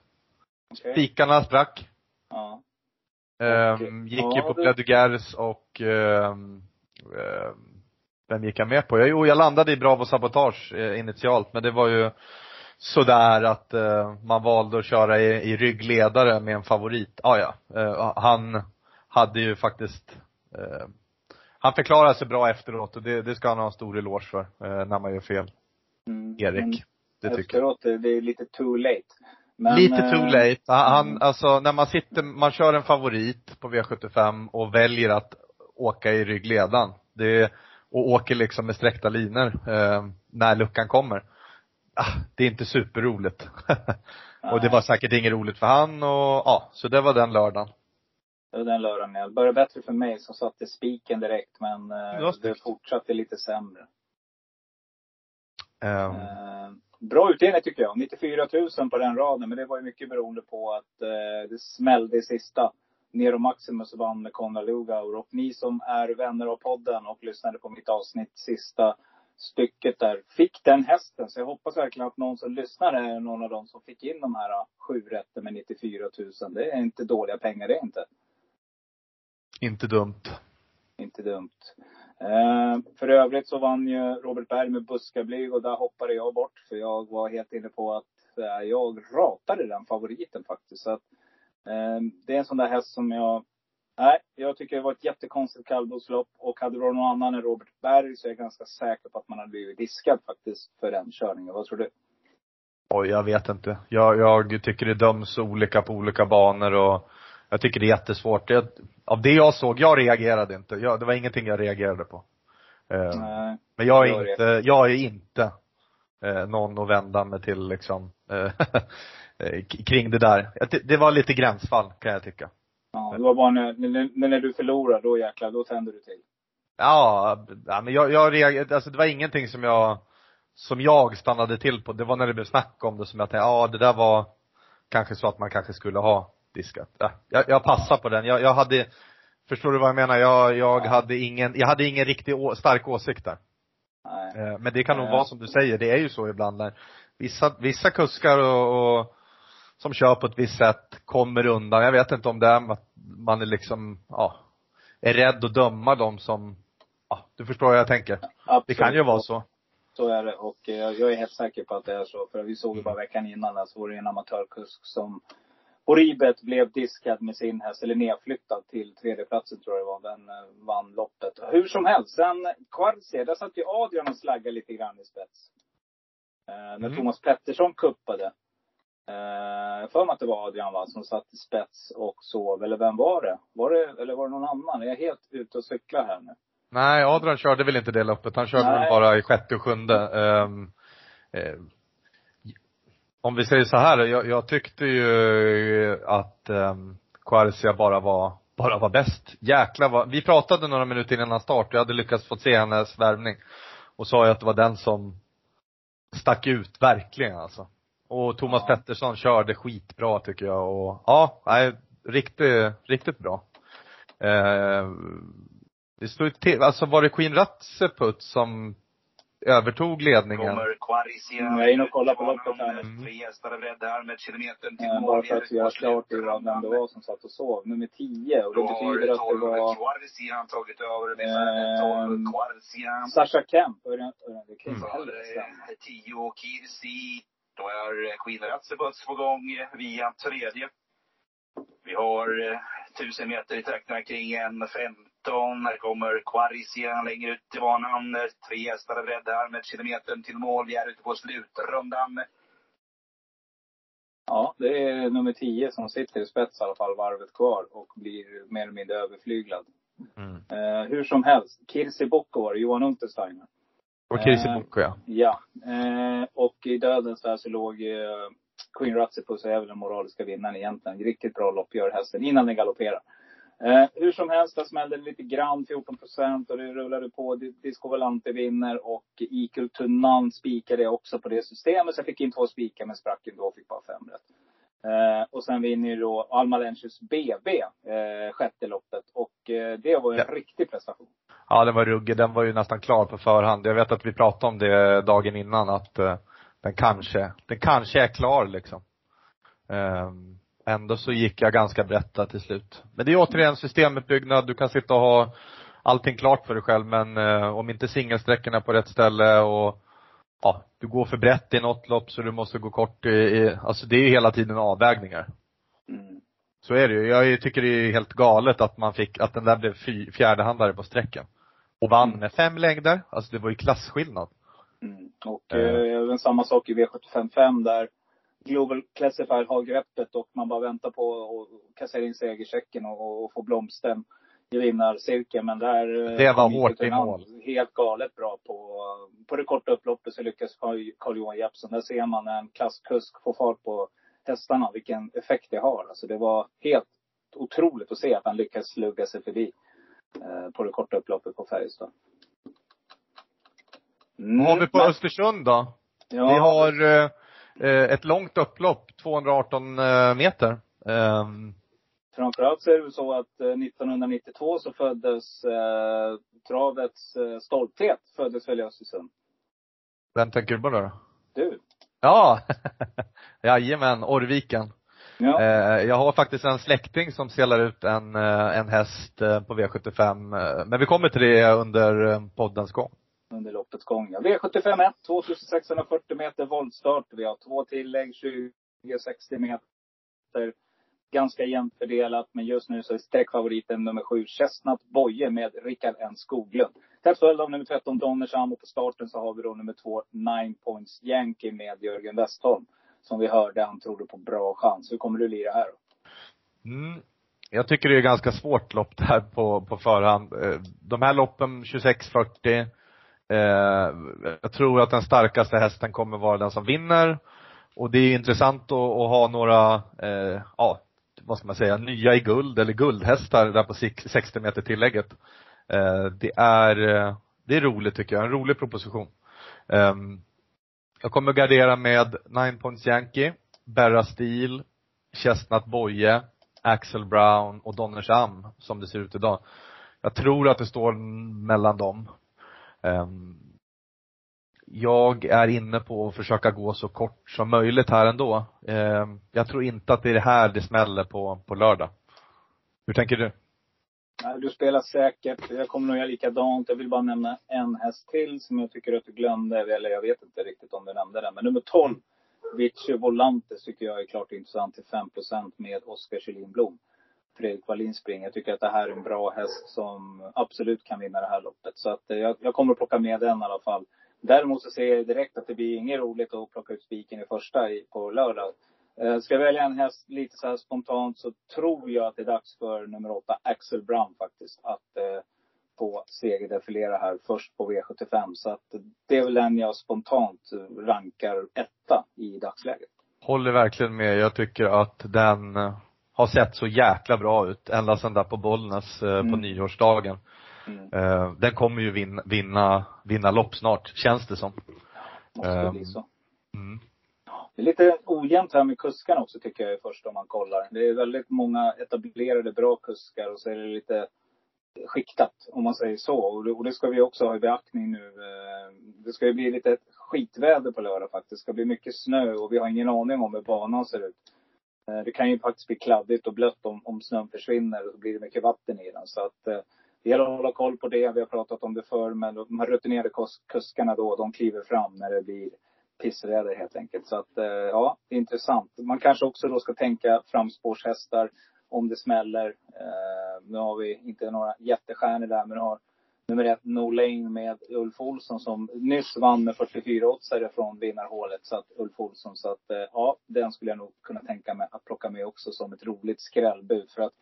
B: Okej.
C: Spikarna sprack.
B: Ja.
C: Ehm, gick ju
B: ja,
C: på
B: det-
C: Bled Gers och ehm, ehm, vem gick jag med på? Jag, jo, jag landade i Bravo Sabotage eh, initialt, men det var ju sådär att eh, man valde att köra i, i ryggledare med en favorit. Ah, ja, eh, han hade ju faktiskt eh, han förklarade sig bra efteråt och det, det ska han ha en stor eloge för, när man gör fel.
B: Mm.
C: Erik. Det tycker jag.
B: efteråt, det det är lite too late. Men,
C: Lite too
B: eh,
C: late. Han,
B: mm.
C: alltså när man sitter, man kör en favorit på V75 och väljer att åka i ryggledan. Det, och åker liksom med sträckta linor eh, när luckan kommer. Ah, det är inte superroligt. och det var säkert inget roligt för han och ja, så det var den lördagen.
B: Det var den lördagen. Det började bättre för mig som satte spiken direkt, men eh,
C: Det
B: fortsatte lite sämre. Eh, bra utdelning tycker jag. 94 000 på den raden, men det var ju mycket beroende på att eh, det smällde i sista. Nero Maximus vann med Konrad Lugauer. Och ni som är vänner av podden och lyssnade på mitt avsnitt, sista stycket där, fick den hästen. Så jag hoppas verkligen att någon som lyssnar är någon av dem som fick in de här eh, sju rätter med 94 000. Det är inte dåliga pengar det är inte.
C: inte dumt.
B: Inte dumt. Eh, för övrigt så vann ju Robert Berg med buskablyg och där hoppade jag bort. För jag var helt inne på att eh, jag ratade den favoriten faktiskt. Så att, eh, det är en sån där häst som jag Nej, jag tycker det var ett jättekonstigt kallblodslopp. Och hade det varit någon annan än Robert Berg så är jag ganska säker på att man hade blivit diskad faktiskt för den körningen. Vad tror du?
C: Oj, jag vet inte. Jag, jag tycker det döms olika på olika banor och jag tycker det är jättesvårt. Jag, av det jag såg, jag reagerade inte. Jag, det var ingenting jag reagerade på. Eh,
B: Nej.
C: men jag är inte, jag är inte eh, någon att vända mig till liksom, eh, kring det där. Det var lite gränsfall kan jag tycka.
B: Ja, det var bara när, när, när du förlorar, då jäklar, då tänder du till.
C: Ja, ja men jag, jag reagerade, alltså det var ingenting som jag, som jag stannade till på. Det var när det blev snack om det som jag tänkte, ja det där var kanske så att man kanske skulle ha diskat. Ja, jag, jag passar på den. Jag, jag hade, förstår du vad jag menar? Jag, jag
B: Ja.
C: hade ingen, jag hade ingen riktig å, stark åsikt där.
B: Nej.
C: Eh, Men det kan nog
B: Ja.
C: vara som du säger, det är ju så ibland när vissa, vissa kuskar och, och som kör på ett visst sätt kommer undan. Jag vet inte om det är att man är liksom, ja, är rädd att döma dem som, ja, du förstår vad jag tänker.
B: Absolut.
C: Det kan ju vara så.
B: Så är det. Och eh, jag är helt säker på att det är så. För vi såg ju bara veckan innan där så var det en amatörkusk som horribelt blev diskad med sin häst, eller nedflyttad till tredjeplatsen tror jag det var. Den eh, vann loppet. Hur som helst, sen Quartzier, där satt ju Adrian och slaggade lite grann i spets. Eh, när
C: Mm.
B: Thomas Pettersson kuppade. Eh, jag för mig att det var Adrian va, som satt i spets och sov. Eller vem var det? Var det, eller var det någon annan? Jag är helt ute och cyklar här nu.
C: Nej, Adrian körde väl inte det loppet. Han körde
B: Nej.
C: väl bara i sjätte och sjunde. Ehm, eh, om vi säger så här, jag, jag tyckte ju att um, Quarcia bara var, bara var bäst. Jäklar vad, vi pratade några minuter innan start och jag hade lyckats få se hennes värvning. Och sa ju att det var den som stack ut, verkligen alltså. Och Thomas
B: Ja.
C: Pettersson körde skitbra tycker jag och ja, nej, riktigt, riktigt bra. Eh, det stod till, alltså var det Queen Ratseput som övertog ledningen?
A: Kommer Quarisia.
B: Mm, jag är inne och kollar på loppet här.
C: Mm.
A: Tre hästar är beredda här med kilometern till
B: Eh,
A: mål.
B: bara för att göra klart det vem det var som satt och sov. Nummer 10. Och det
A: har
B: betyder att det
A: 12
B: var
A: Quarisia tagit över med
B: Ehm,
A: 12 Quarisia.
B: Sasha Kemp. Och det, det kan inte
A: Så
B: heller
A: har
B: stämma.
A: det 10 Kirsi. Då är Queen Ratsebus på gång via tredje. Vi har eh, 1000 meter i trakterna kring en 15. Här kommer Quarisia längre ut i banan. Tre hästar är beredda här med kilometern till mål. Vi är ute på slutrundan.
B: Ja, det är nummer 10 som sitter i spets i alla fall varvet kvar och blir mer eller mindre överflyglad.
C: Mm.
B: Eh, hur som helst, Kirsi Bocco var det, Johan Untersteiner.
C: Och Kirsi
B: Eh,
C: Bocco ja.
B: Ja. Eh, och i dödens värld så låg eh, Queen Ratsipus och är väl den moraliska vinnaren egentligen. Riktigt bra lopp gör hästen innan den galopperar. Eh, hur som helst, där smällde det lite grann, 14 procent och det rullade på. Disco Volante vinner och Equal Tunan spikade jag också på det systemet. Så jag fick in två spikar men sprack ändå och fick bara fem rätt. Eh, och sen vinner ju då Almalensius BB, eh, sjätte loppet. Och eh, det var en
C: Ja.
B: riktig prestation.
C: Ja, den var ruggig. Den var ju nästan klar på förhand. Jag vet att vi pratade om det dagen innan att eh, den kanske, den kanske är klar liksom. Ehm, ändå så gick jag ganska brett till slut. Men det är återigen systemuppbyggnad. Du kan sitta och ha allting klart för dig själv men eh, om inte singelsträckorna på rätt ställe och ja, du går för brett i något lopp så du måste gå kort i, i alltså det är ju hela tiden avvägningar.
B: Mm.
C: Så är det ju. Jag tycker det är helt galet att man fick, att den där blev fy, fjärdehandlare på sträckan. Och vann med fem längder. Alltså det var ju klasskillnad.
B: Mm. Och
C: Eh.
B: eh, även samma sak i V755 där Global Classified har greppet och man bara väntar på att kassera in segerchecken och, och få blomsten i vinnarcirkeln. Men där eh,
C: Det var hårt i mål.
B: Helt galet bra på, på det korta upploppet så lyckas Carl- Carl-Johan Jeppsson. Där ser man när en klasskusk får fart på hästarna, vilken effekt det har. Alltså det var helt otroligt att se att han lyckas slugga sig förbi eh, på det korta upploppet på Färjestad. Mm,
C: har vi på Östersund då?
B: Ja,
C: Vi har eh, ett långt upplopp, 218 eh, meter. Ehm,
B: Framförallt så är det så att eh, 1992 så föddes eh, travets eh, stolthet, föddes väl i Östersund.
C: vem tänker du på då?
B: Du.
C: Ja! Jajamän, Orviken.
B: Ja.
C: Eh, jag har faktiskt en släkting som spelar ut en, eh, en häst eh, på V75. eh, Men vi kommer till det under eh, poddens gång
B: under loppets gång. Ja. V75 1, 2640 meter voltstart. Vi har två tillägg, 20-60 meter. Ganska jämnt fördelat, men just nu så är sträckfavoriten nummer 7, Chestnut Boye med Rickard N Skoglund. Tätt följd av nummer 13, Donnersham och på starten så har vi då nummer 2, Nine Points Yankee med Jörgen Westholm. Som vi hörde, han trodde på bra chans. Hur kommer du lira här då?
C: Mm. Jag tycker det är ganska svårt lopp där på, på förhand. Eh, de här loppen, 26-40, eh, jag tror att den starkaste hästen kommer vara den som vinner. Och det är intressant att, att ha några, eh, ja, vad ska man säga, nya i guld eller guldhästar där på 60 meter tillägget. Eh, det är, eh, det är roligt tycker jag, en rolig proposition. Ehm, jag kommer gardera med Nine Points Yankee, Berra Steel, Chestnut Boye, Axel Brown och Donnersham som det ser ut idag. Jag tror att det står mellan dem. Ehm, jag är inne på att försöka gå så kort som möjligt här ändå. Ehm, jag tror inte att det är det här det smäller på, på lördag. Hur tänker du?
B: Du spelar säkert. Jag kommer nog göra likadant. Jag vill bara nämna en häst till som jag tycker att du glömde. Eller jag vet inte riktigt om du nämnde den. Men nummer 12, Vici Volantes, tycker jag är klart intressant till 5% med Oskar Kjellin Blom. Fredrik Wallin springer. Jag tycker att det här är en bra häst som absolut kan vinna det här loppet. Så att eh, jag, jag kommer att plocka med den i alla fall. Däremot så ser jag direkt att det blir inget roligt att plocka ut spiken i första i, på lördag. Eh, Ska jag välja en häst lite så här spontant så tror jag att det är dags för nummer åtta, Axel Brown faktiskt, att eh, få segerdefilera här först på V75. Så att eh, det är väl den jag spontant rankar etta i dagsläget.
C: Håller verkligen med. Jag tycker att den eh, har sett så jäkla bra ut ända sedan där på Bollnäs eh, på
B: Mm.
C: nyårsdagen.
B: Mm.
C: Eh, Den kommer ju vinna, vinna, vinna lopp snart, känns det som.
B: Måste
C: Ehm.
B: bli så.
C: Mm.
B: Det är lite ojämnt här med kuskarna också tycker jag först om man kollar. Det är väldigt många etablerade bra kuskar och så är det lite skiktat om man säger så. Och det, och det ska vi också ha i beaktning nu. Eh, Det ska ju bli lite skitväder på lördag faktiskt. Det ska bli mycket snö och vi har ingen aning om hur banan ser ut. Eh, det kan ju faktiskt bli kladdigt och blött om, om snön försvinner och så blir det mycket vatten i den. Så att eh, det gäller att hålla koll på det. Vi har pratat om det förr men de här rutinerade kus- kuskarna då, de kliver fram när det blir pissväder helt enkelt. Så att, eh, ja, det är intressant. Man kanske också då ska tänka framspårshästar om det smäller. Eh, nu har vi inte några jättestjärnor där, men har nummer ett, No Lane med Ulf Olsson som nyss vann med 44 oddsare från vinnarhålet. Så att Ulf Olsson, så att eh, ja, den skulle jag nog kunna tänka mig att plocka med också som ett roligt skrällbud. För att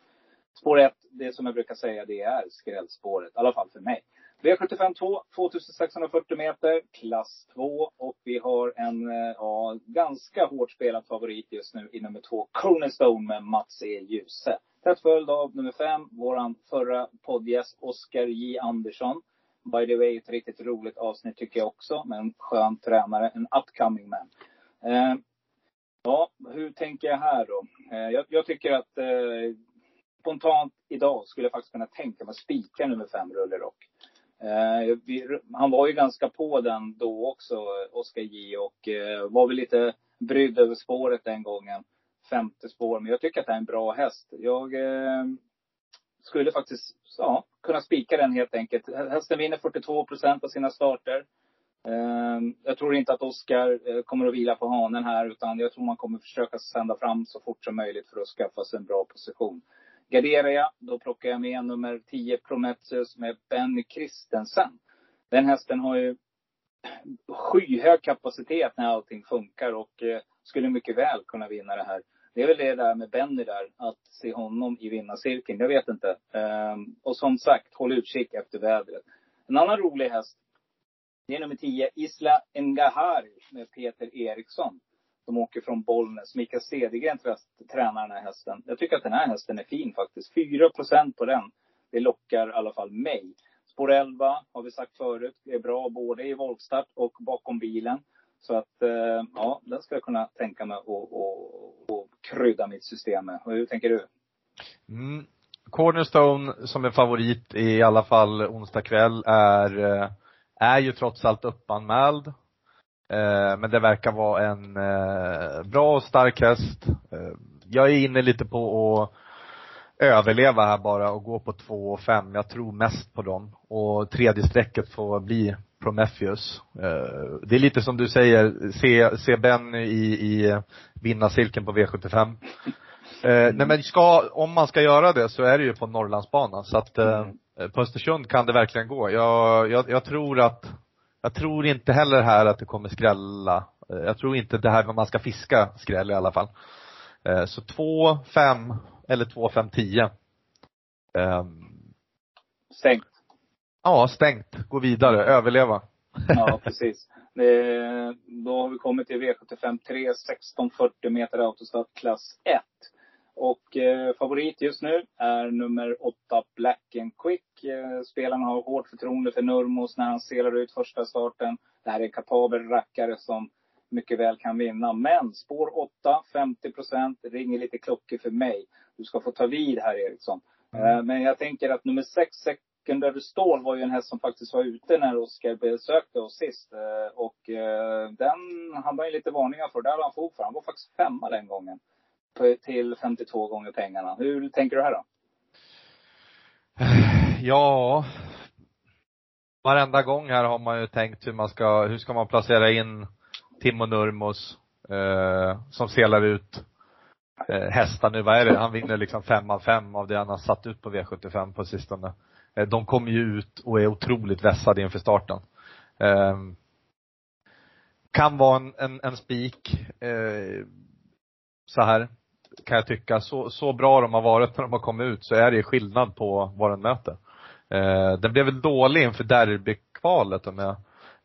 B: spår ett, det som jag brukar säga, det är skrällspåret. I alla fall för mig. V75 2, 2640 meter, klass 2. Och vi har en eh, ja, ganska hårt spelad favorit just nu i nummer 2, Cornerstone med Mats E. Djuse. Tätt följd av nummer 5, våran förra poddgäst Oskar J. Andersson. By the way, ett riktigt roligt avsnitt tycker jag också, med en skön tränare, en upcoming man. Eh, ja, hur tänker jag här då? Eh, jag, jag, tycker att eh, spontant idag skulle jag faktiskt kunna tänka mig att spika nummer 5, Rulle Rock. Eh, vi, han var ju ganska på den då också, Oskar J. Och eh, var väl lite brydd över spåret den gången. Femte spår. Men jag tycker att det är en bra häst. Jag eh, skulle faktiskt ja, kunna spika den helt enkelt. Hästen vinner 42 procent av sina starter. Eh, jag tror inte att Oskar eh, kommer att vila på hanen här. Utan jag tror man kommer försöka sända fram så fort som möjligt för att skaffa sig en bra position. Garderar jag, då plockar jag med nummer 10 Prometheus med Benny Christensen. Den hästen har ju skyhög kapacitet när allting funkar och eh, skulle mycket väl kunna vinna det här. Det är väl det där med Benny där, att se honom i vinnarcirkeln. Jag vet inte. Um, och som sagt, håll utkik efter vädret. En annan rolig häst, det är nummer 10, Isla Ngahari med Peter Eriksson som åker från Bollnäs. Mikael Cedergren tränar den här hästen. Jag tycker att den här hästen är fin faktiskt. 4% på den. Det lockar i alla fall mig. Spår 11 har vi sagt förut. Det är bra både i voltstart och bakom bilen. Så att, eh, ja, den ska jag kunna tänka mig att krydda mitt system med. Hur tänker du?
C: Mm. Cornerstone som är favorit i alla fall onsdag kväll är, eh, är ju trots allt uppanmäld. Eh, men det verkar vara en eh, bra och stark häst. Eh, jag är inne lite på att överleva här bara och gå på två och fem. Jag tror mest på dem. Och tredje strecket får bli Prometheus. Det är lite som du säger, se, se Ben i, i vinnarcirkeln på V75. Nej men ska, om man ska göra det så är det ju på Norrlandsbanan. Så att på Östersund kan det verkligen gå. Jag, jag, jag tror att jag tror inte heller här att det kommer skrälla. Eh, jag tror inte det här med man ska fiska skräll i alla fall. Eh, så 2, 5 eller 2, 5, 10.
B: Stängt.
C: Ja, stängt. Gå vidare, överleva.
B: Ja, precis. Det, då har vi kommit till V75 3, 1640 meter autostart klass 1. Och eh, favorit just nu är nummer åtta Black and Quick. Eh, spelarna har hårt förtroende för Nurmos när han selar ut första starten. Det här är en kapabel rackare som mycket väl kan vinna. Men spår 8, 50 procent, ringer lite klockor för mig. Du ska få ta vid här Eriksson. Mm. Eh, men jag tänker att nummer 6, Secondary Stål, var ju en häst som faktiskt var ute när Oskar besökte oss sist. Eh, och eh, den han ju lite varningar för. Där var han fog för. Han var faktiskt femma den gången till 52 gånger pengarna. Hur tänker du här då?
C: Ja, varenda gång här har man ju tänkt hur man ska, hur ska man placera in Timo Nurmos, eh, som selar ut eh, hästar nu, vad är det, han vinner liksom fem av fem av det han har satt ut på V75 på sistone. Eh, de kommer ju ut och är otroligt vässade inför starten. Eh, kan vara en, en, en spik, eh, så här kan jag tycka. Så, så bra de har varit när de har kommit ut så är det skillnad på vad den möter. Eh, den blev väl dålig inför derbykvalet om jag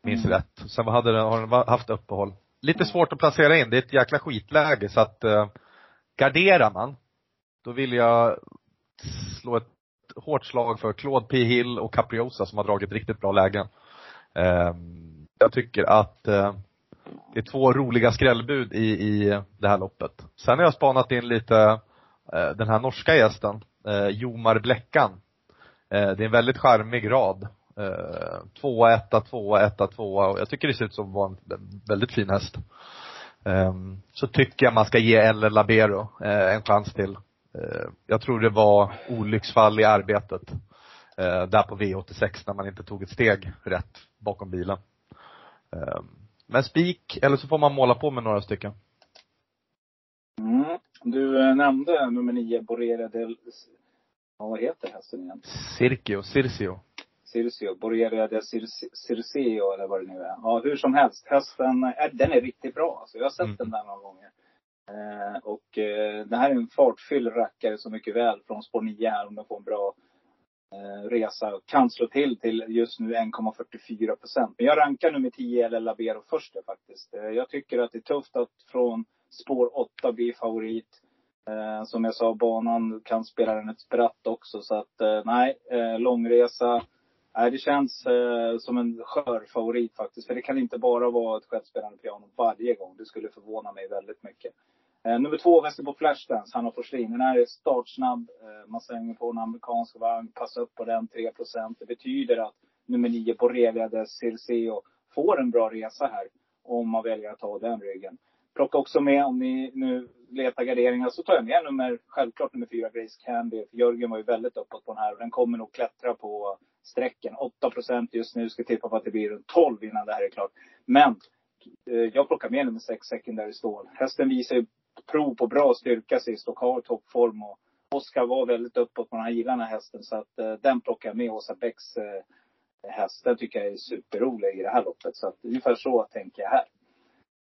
C: minns mm. rätt. Sen hade den, har den haft uppehåll. Lite svårt att placera in, det är ett jäkla skitläge så att eh, garderar man, då vill jag slå ett hårt slag för Claude P Hill och Capriosa som har dragit riktigt bra lägen. Eh, jag tycker att eh, det är två roliga skrällbud i, i det här loppet. Sen har jag spanat in lite eh, den här norska gästen, eh, Jomar Bleckan. Eh, det är en väldigt charmig rad. Eh, tvåa, etta, tvåa, etta, tvåa och jag tycker det ser ut som att vara en väldigt fin häst. Eh, så tycker jag man ska ge Eller Labero eh, en chans till. Eh, jag tror det var olycksfall i arbetet. Eh, där på V86 när man inte tog ett steg rätt bakom bilen. Ehm, men spik, eller så får man måla på med några stycken.
B: Mm. Du eh, nämnde nummer nio, Borreria del... Ja, vad heter hästen igen?
C: Circio, Circio.
B: Circio, Borreria del Circio eller vad det nu är. Ja, hur som helst. Hästen, är, den är riktigt bra. Alltså, jag har sett mm. den där några gånger. Eh, och eh, det här är en fartfylld rackare så mycket väl från spår 9 här om den får en bra eh, Eh, resa. Kan slå till till just nu 1,44 procent. Men jag rankar nummer 10 eller Labero först där, faktiskt. Eh, jag tycker att det är tufft att från spår 8 bli favorit. Eh, som jag sa, banan kan spela den ett spratt också. Så att nej, långresa. Nej, det känns eh, som en skör favorit faktiskt. För det kan inte bara vara ett självspelande piano varje gång. Det skulle förvåna mig väldigt mycket. Eh, nummer två, Västerbo Flashdance, han har Forslin. Den här är startsnabb. Eh, man svänger på en amerikansk vagn. passar upp på den, 3% Det betyder att nummer nio, på de Circeo, får en bra resa här. Om man väljer att ta den ryggen. Plocka också med, om ni nu letar garderingar, så tar jag med nummer, självklart nummer fyra, Grace Candy. För Jörgen var ju väldigt uppåt på den här och den kommer nog klättra på strecken. 8% just nu, ska tippa på att det blir runt 12 innan det här är klart. Men eh, jag plockar med nummer 6, Secondary Stål. Hästen visar ju prov på bra styrka sist och har toppform. Och Oskar var väldigt uppåt på den här, gillar den här hästen. Så att eh, den plockar jag med. Åsa Bäcks eh, häst. Den tycker jag är superrolig i det här loppet. Så att ungefär så tänker jag här.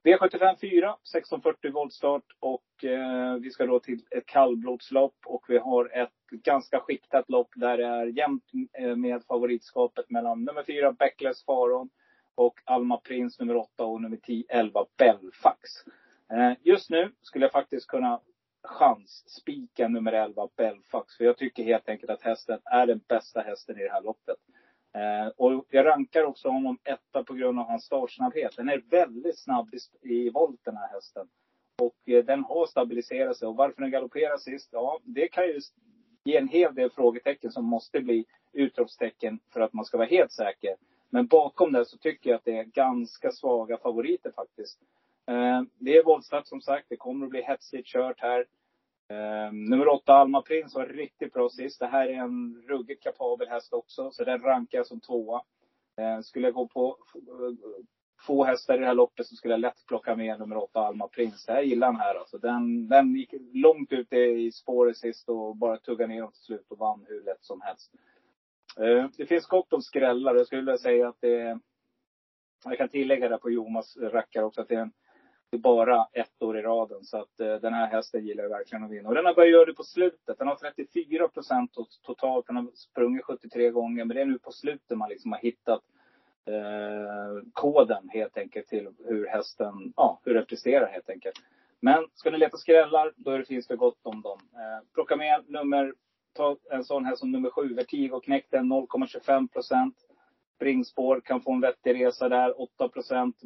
B: V75 4, 1640 voltstart och eh, vi ska då till ett kallblodslopp och vi har ett ganska skiktat lopp där det är jämnt eh, med favoritskapet mellan nummer 4 Backless Faron och Alma Prins nummer 8 och nummer 10, 11 Belfax. Eh, just nu skulle jag faktiskt kunna chansspika nummer 11 Belfax. För jag tycker helt enkelt att hästen är den bästa hästen i det här loppet. Eh, och jag rankar också honom etta på grund av hans startsnabbhet. Den är väldigt snabb i, i volt den här hästen. Och eh, den har stabiliserat sig. Och varför den galopperar sist? Ja, det kan ju ge en hel del frågetecken som måste bli utropstecken för att man ska vara helt säker. Men bakom det så tycker jag att det är ganska svaga favoriter faktiskt. Eh, det är våldsamt som sagt. Det kommer att bli hetsigt kört här. Eh, nummer åtta, Alma Prins, var riktigt bra sist. Det här är en ruggigt kapabel häst också, så den rankar jag som tvåa. Eh, skulle jag gå på få hästar i det här loppet så skulle jag lätt plocka med nummer åtta, Alma Prins. här gillar han här alltså. Den, den gick långt ut i spåret sist och bara tuggade ner dem till slut och vann hur lätt som helst. Eh, det finns gott om skrällar. Jag skulle vilja säga att det är, jag kan tillägga där på Jomas rackar också, att det är en bara ett år i raden. Så att eh, den här hästen gillar jag verkligen att vinna. Och den har börjat göra det på slutet. Den har 34 procent totalt. Den har sprungit 73 gånger. Men det är nu på slutet man liksom har hittat eh, koden helt enkelt till hur hästen, ja, hur den presterar helt enkelt. Men ska ni leta skrällar, då det finns det gott om dem. Eh, plocka med nummer, ta en sån här som nummer sju, Vertigo knäckte 0,25 procent springspår, kan få en vettig resa där. 8 procent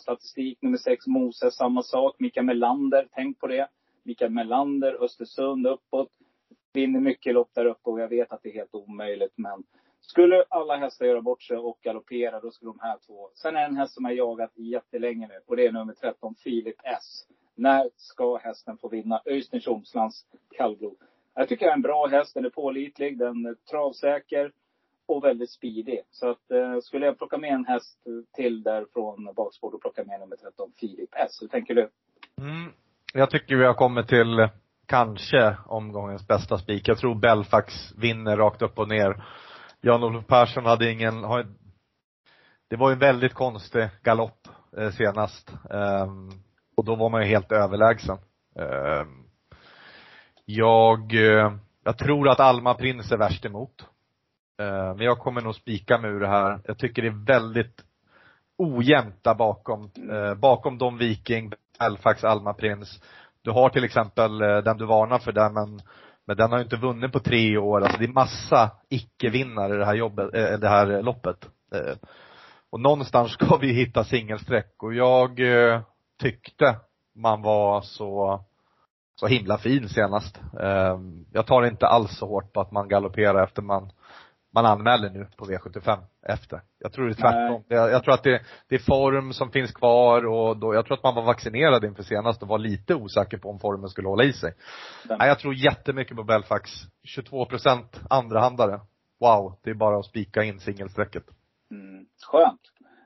B: statistik. Nummer 6 Moses, samma sak. Mikael Melander, tänk på det. Mikael Melander, Östersund uppåt. Vinner mycket lopp där uppe och jag vet att det är helt omöjligt. Men skulle alla hästar göra bort sig och galoppera, då skulle de här två. Sen är en häst som jag jagat jättelänge nu och det är nummer 13, Filip S. När ska hästen få vinna? Öystein Tjomslands kallblod. Jag tycker det är en bra häst. Den är pålitlig, den är travsäker och väldigt speedig. Så att eh, skulle jag plocka med en häst till där från bakspår, då plockar jag med nummer 13, Filip S. Hur tänker du?
C: Mm. Jag tycker vi har kommit till kanske omgångens bästa spik. Jag tror Belfax vinner rakt upp och ner. Jan-Olof Persson hade ingen, har, det var ju en väldigt konstig galopp eh, senast. Um, och då var man ju helt överlägsen. Um, jag, eh, jag tror att Alma Prins är värst emot. Eh, men jag kommer nog spika mig ur det här. Jag tycker det är väldigt ojämnt där bakom. Eh, bakom Don Viking, Belfax, Alma Prins. Du har till exempel eh, den du varnar för där men, men den har ju inte vunnit på tre år. Alltså det är massa icke-vinnare i det här jobbet, det här loppet. Och någonstans ska vi hitta singelsträck och jag tyckte man var så så himla fin senast. Jag tar inte alls så hårt på att man galopperar efter man man anmäler nu på V75 efter. Jag tror det är tvärtom. Jag, jag, tror att det, det är form som finns kvar och då, jag tror att man var vaccinerad inför senast och var lite osäker på om formen skulle hålla i sig. Nej, jag tror jättemycket på Belfax. 22 procent andrahandare. Wow, det är bara att spika in singelsträcket.
B: Mm. Skönt.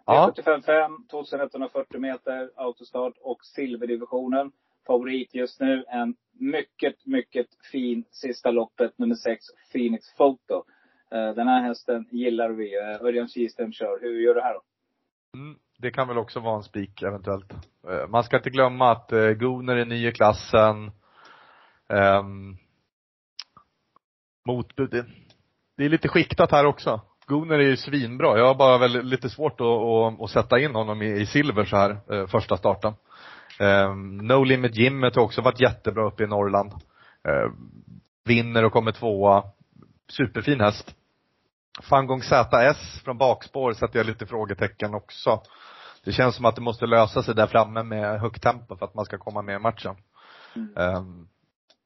B: Ja. V75 2140 meter autostart och silverdivisionen. Favorit just nu, en mycket, mycket fin sista loppet, nummer 6, Phoenix Photo. Eh, den här hästen gillar vi. Eh, Örjan Kihlström kör. Hur gör du här då?
C: Mm, det kan väl också vara en spik eventuellt. Eh, man ska inte glömma att Gunnar är ny i klassen. Um, motbud, det är lite skiktat här också. Gunnar är ju svinbra. Jag har bara väl lite svårt att, att, att sätta in honom i, i silver så här, första starten. Um, no Limit Jimmet har också varit jättebra uppe i Norrland. Uh, vinner och kommer tvåa. Superfin häst. Fangong ZS från bakspår sätter jag lite frågetecken också. Det känns som att det måste lösa sig där framme med högt tempo för att man ska komma med i matchen.
B: Mm.
C: Um,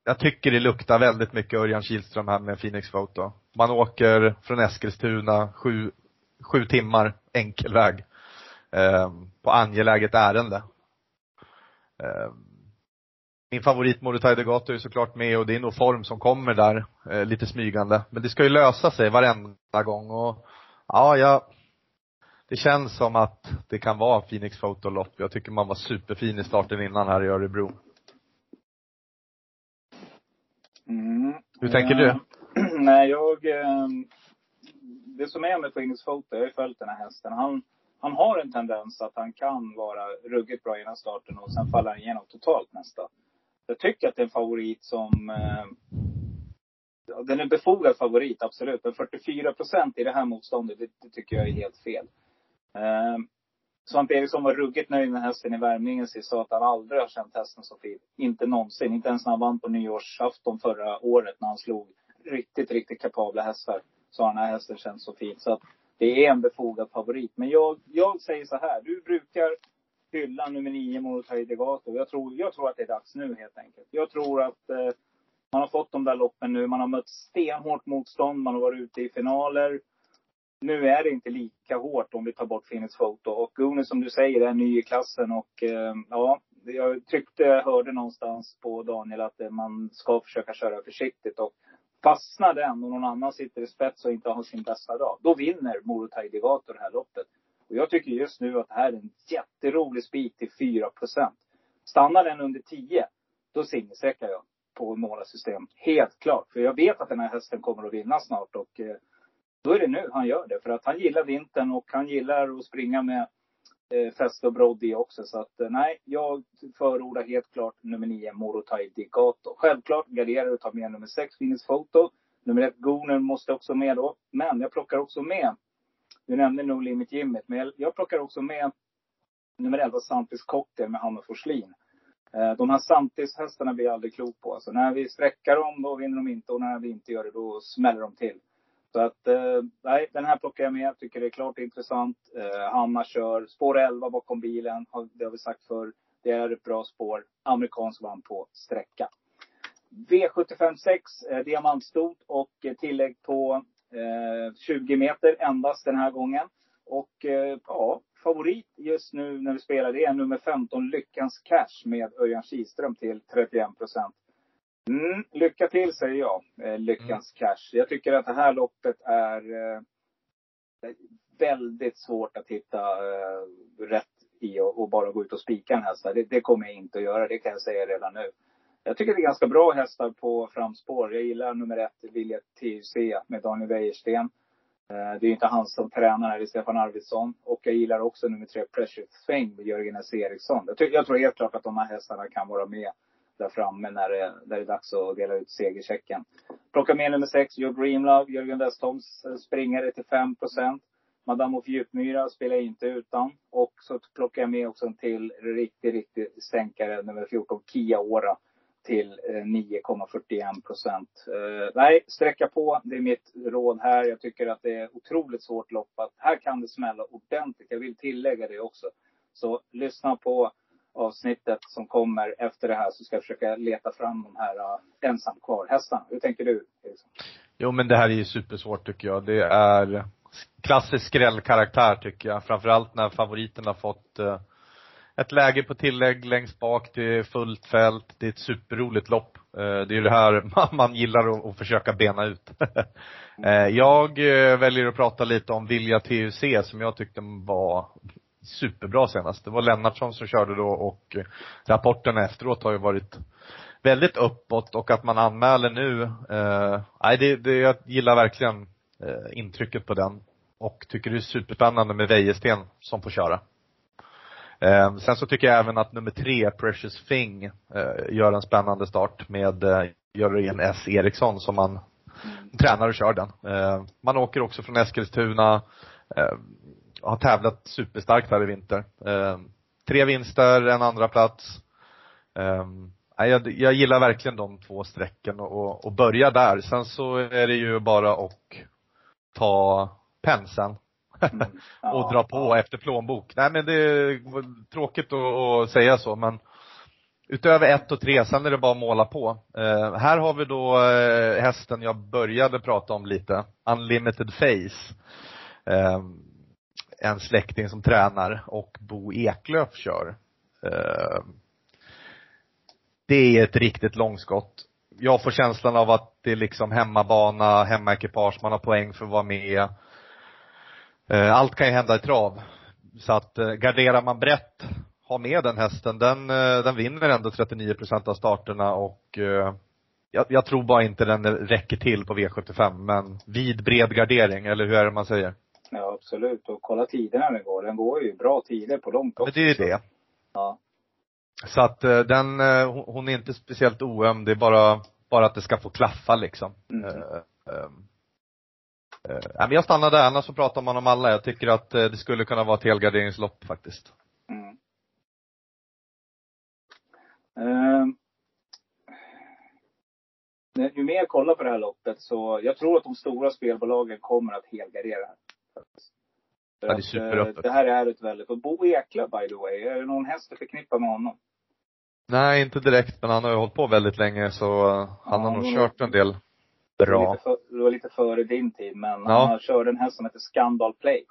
C: jag tycker det luktar väldigt mycket Örjan Kihlström här med Phoenix Photo. Man åker från Eskilstuna sju, sju timmar enkel väg. Um, på angeläget ärende. Um, min favorit Morotaj Degato är såklart med och det är nog form som kommer där, eh, lite smygande. Men det ska ju lösa sig varenda gång och ja, jag det känns som att det kan vara Phoenix Photolopp. Jag tycker man var superfin i starten innan här i Örebro.
B: Mm.
C: Hur tänker du?
B: Eh, Nej, jag... eh, Det som är med Phoenix Photo, jag har ju följt den här hästen. Han, han har en tendens att han kan vara ruggigt bra innan starten och sen faller han igenom totalt nästa. Jag tycker att det är en favorit som... eh, Den är en befogad favorit, absolut. Men 44 procent i det här motståndet, det, det tycker jag är helt fel. Eh, Svante Eriksson var ruggigt nöjd med hästen i värmningen sist. Sa att han aldrig har känt hästen så fin. Inte någonsin. Inte ens när han vann på nyårsafton förra året när han slog riktigt, riktigt kapabla hästar. Så har den här hästen känts så fin. Så att det är en befogad favorit. Men jag, jag säger så här. Du brukar hylla nummer nio mot Degato. Jag tror, jag tror att det är dags nu helt enkelt. Jag tror att eh, man har fått de där loppen nu. Man har mött stenhårt motstånd. Man har varit ute i finaler. Nu är det inte lika hårt om vi tar bort Phoenix Photo. Och Gune som du säger är ny i klassen och eh, ja, jag tyckte jag hörde någonstans på Daniel att eh, man ska försöka köra försiktigt. Och fastnar den och någon annan sitter i spets och inte har sin bästa dag, då vinner Morotaj Degato det här loppet. Och jag tycker just nu att det här är en jätterolig spik till 4% Stannar den under 10, då singelsträckar jag på målarsystem. Helt klart. För jag vet att den här hästen kommer att vinna snart och eh, då är det nu han gör det. För att han gillar vintern och han gillar att springa med eh, Fäste och Broddy också. Så att eh, nej, jag förordar helt klart nummer 9, Morotaj Digato. Självklart garderar och tar med nummer 6, Phoenix Photo. Nummer 1, Gooner måste också med då. Men jag plockar också med, du nämnde No Limit Gymmet, men jag, jag plockar också med nummer 11, Santis Cocktail med Hanna Forslin. Eh, de här Santis-hästarna blir jag aldrig klok på. Alltså, när vi sträckar dem, då vinner de inte. Och när vi inte gör det, då smäller de till. Så att, eh, nej, den här plockar jag med. Jag tycker det är klart intressant. Eh, Hanna kör spår 11 bakom bilen. Det har vi sagt för. Det är ett bra spår. Amerikansk vann på sträcka. V756, eh, diamantstort och tillägg på 20 meter endast den här gången. Och eh, ja, favorit just nu när vi spelar det är nummer 15, Lyckans Cash med Örjan Kihlström till 31 procent. Mm, lycka till säger jag, eh, Lyckans Cash. Jag tycker att det här loppet är eh, väldigt svårt att hitta eh, rätt i och, och bara gå ut och spika en häst. Det, det kommer jag inte att göra, det kan jag säga redan nu. Jag tycker det är ganska bra hästar på framspår. Jag gillar nummer ett, Vilja TUC med Daniel Wäjersten. Eh, det är ju inte han som tränar, här, det är Stefan Arvidsson. Och jag gillar också nummer tre, Pressure Thing med Jörgen S. Eriksson. Jag, tycker, jag tror helt klart att de här hästarna kan vara med där framme när det, när det är dags att dela ut segerchecken. Plocka med nummer sex, Your Dream Love, Jörgen Westholms eh, springare till 5 Madame of Djupmyra spelar jag inte utan. Och så plockar jag med också en till riktig, riktig stänkare, nummer 14, Kia Ora till eh, 9,41 procent. Eh, nej, sträcka på. Det är mitt råd här. Jag tycker att det är otroligt svårt lopp. Att här kan det smälla ordentligt. Jag vill tillägga det också. Så lyssna på avsnittet som kommer efter det här så ska jag försöka leta fram de här uh, ensam kvar-hästarna. Hur tänker du? Eriksson?
C: Jo men det här är ju supersvårt tycker jag. Det är klassisk skrällkaraktär tycker jag. Framförallt när favoriten har fått uh ett läge på tillägg längst bak. Det är fullt fält. Det är ett superroligt lopp. Eh, det är ju det här man, gillar att, försöka bena ut. Eh, jag eh, väljer att prata lite om Vilja TUC som jag tyckte var superbra senast. Det var Lennartsson som körde då och rapporterna efteråt har ju varit väldigt uppåt och att man anmäler nu, nej det, det, jag gillar verkligen intrycket på den. Och tycker det är superspännande med Vejesten som får köra. Eh, sen så tycker jag även att nummer tre, Precious Thing, eh, gör en spännande start med eh, Jörgen S Eriksson som man tränar och kör den. Eh, man åker också från Eskilstuna, eh, har tävlat superstarkt här i vinter. Eh, tre vinster, en andra plats. Jag, jag gillar verkligen de två strecken och, och börja där. Sen så är det ju bara att ta penseln
B: Mm.
C: och dra på efter plånbok. Nej men det är tråkigt att, säga så men utöver ett och tre, sen är det bara att måla på. Eh, här har vi då eh, hästen jag började prata om lite, Unlimited Face. Eh, en släkting som tränar och Bo Eklöf kör. Eh, det är ett riktigt långskott. Jag får känslan av att det är liksom hemmabana, hemmaekipage, man har poäng för att vara med. Eh, Allt kan ju hända i trav. Så att eh, garderar man brett, ha med den hästen, den, eh, den vinner ändå 39 procent av starterna och jag, jag tror bara inte den räcker till på V75 men vid bred gardering, eller hur är det man säger?
B: Ja, absolut. Och kolla tiderna den går. Den går ju bra tider på långt
C: Men
B: också.
C: det är ju det.
B: Ja.
C: Så att den, hon- är inte speciellt oöm, det är bara, bara att det ska få klaffa liksom.
B: Mm.
C: Eh, ehm, eh, men jag stannar där, annars så pratar man om alla. Jag tycker att eh, det skulle kunna vara ett helgarderingslopp faktiskt.
B: Mm. När- Ju mer jag kollar på det här loppet så, jag tror att de stora spelbolagen kommer att helgardera. För
C: Ja, det är
B: att,
C: superöppet.
B: eh, Det här är ett väldigt, och Bo Eklöf by the way, är det någon häst att förknippa med honom?
C: Nej, inte direkt, men han har ju hållit på väldigt länge så eh, han har
B: Ja,
C: nog
B: men-
C: kört en del
B: Det var
C: bra.
B: för, det var lite före din tid, men
C: Ja.
B: han körde en häst som heter Scandal Play.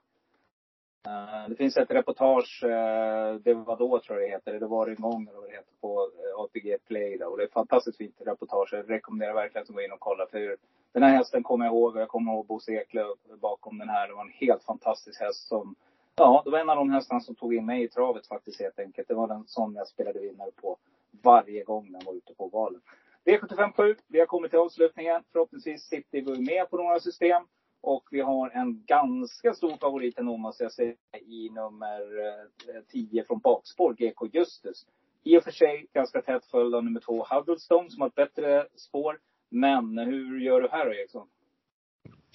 B: Eh, det finns ett reportage, eh, det var då tror jag det heter, det var en gång eller vad det heter på eh, ATG Play då. Och det är ett fantastiskt fint reportage. Jag rekommenderar verkligen att gå in och kolla. För den här hästen kommer jag ihåg och jag kommer ihåg Bosse Eklöf bakom den här. Det var en helt fantastisk häst som, ja, det var en av de hästarna som tog in mig i travet faktiskt helt enkelt. Det var den som jag spelade vinnare på varje gång den var ute på valen. V757, vi har kommit till avslutningen. Förhoppningsvis sitter vi med på några system. Och vi har en ganska stor favorit ändå måste jag säga i nummer eh, 10 från bakspår, GK Justus. I och för sig ganska tätt följd av nummer 2, Huddlestone som har ett bättre spår. Men hur gör du här då Eriksson?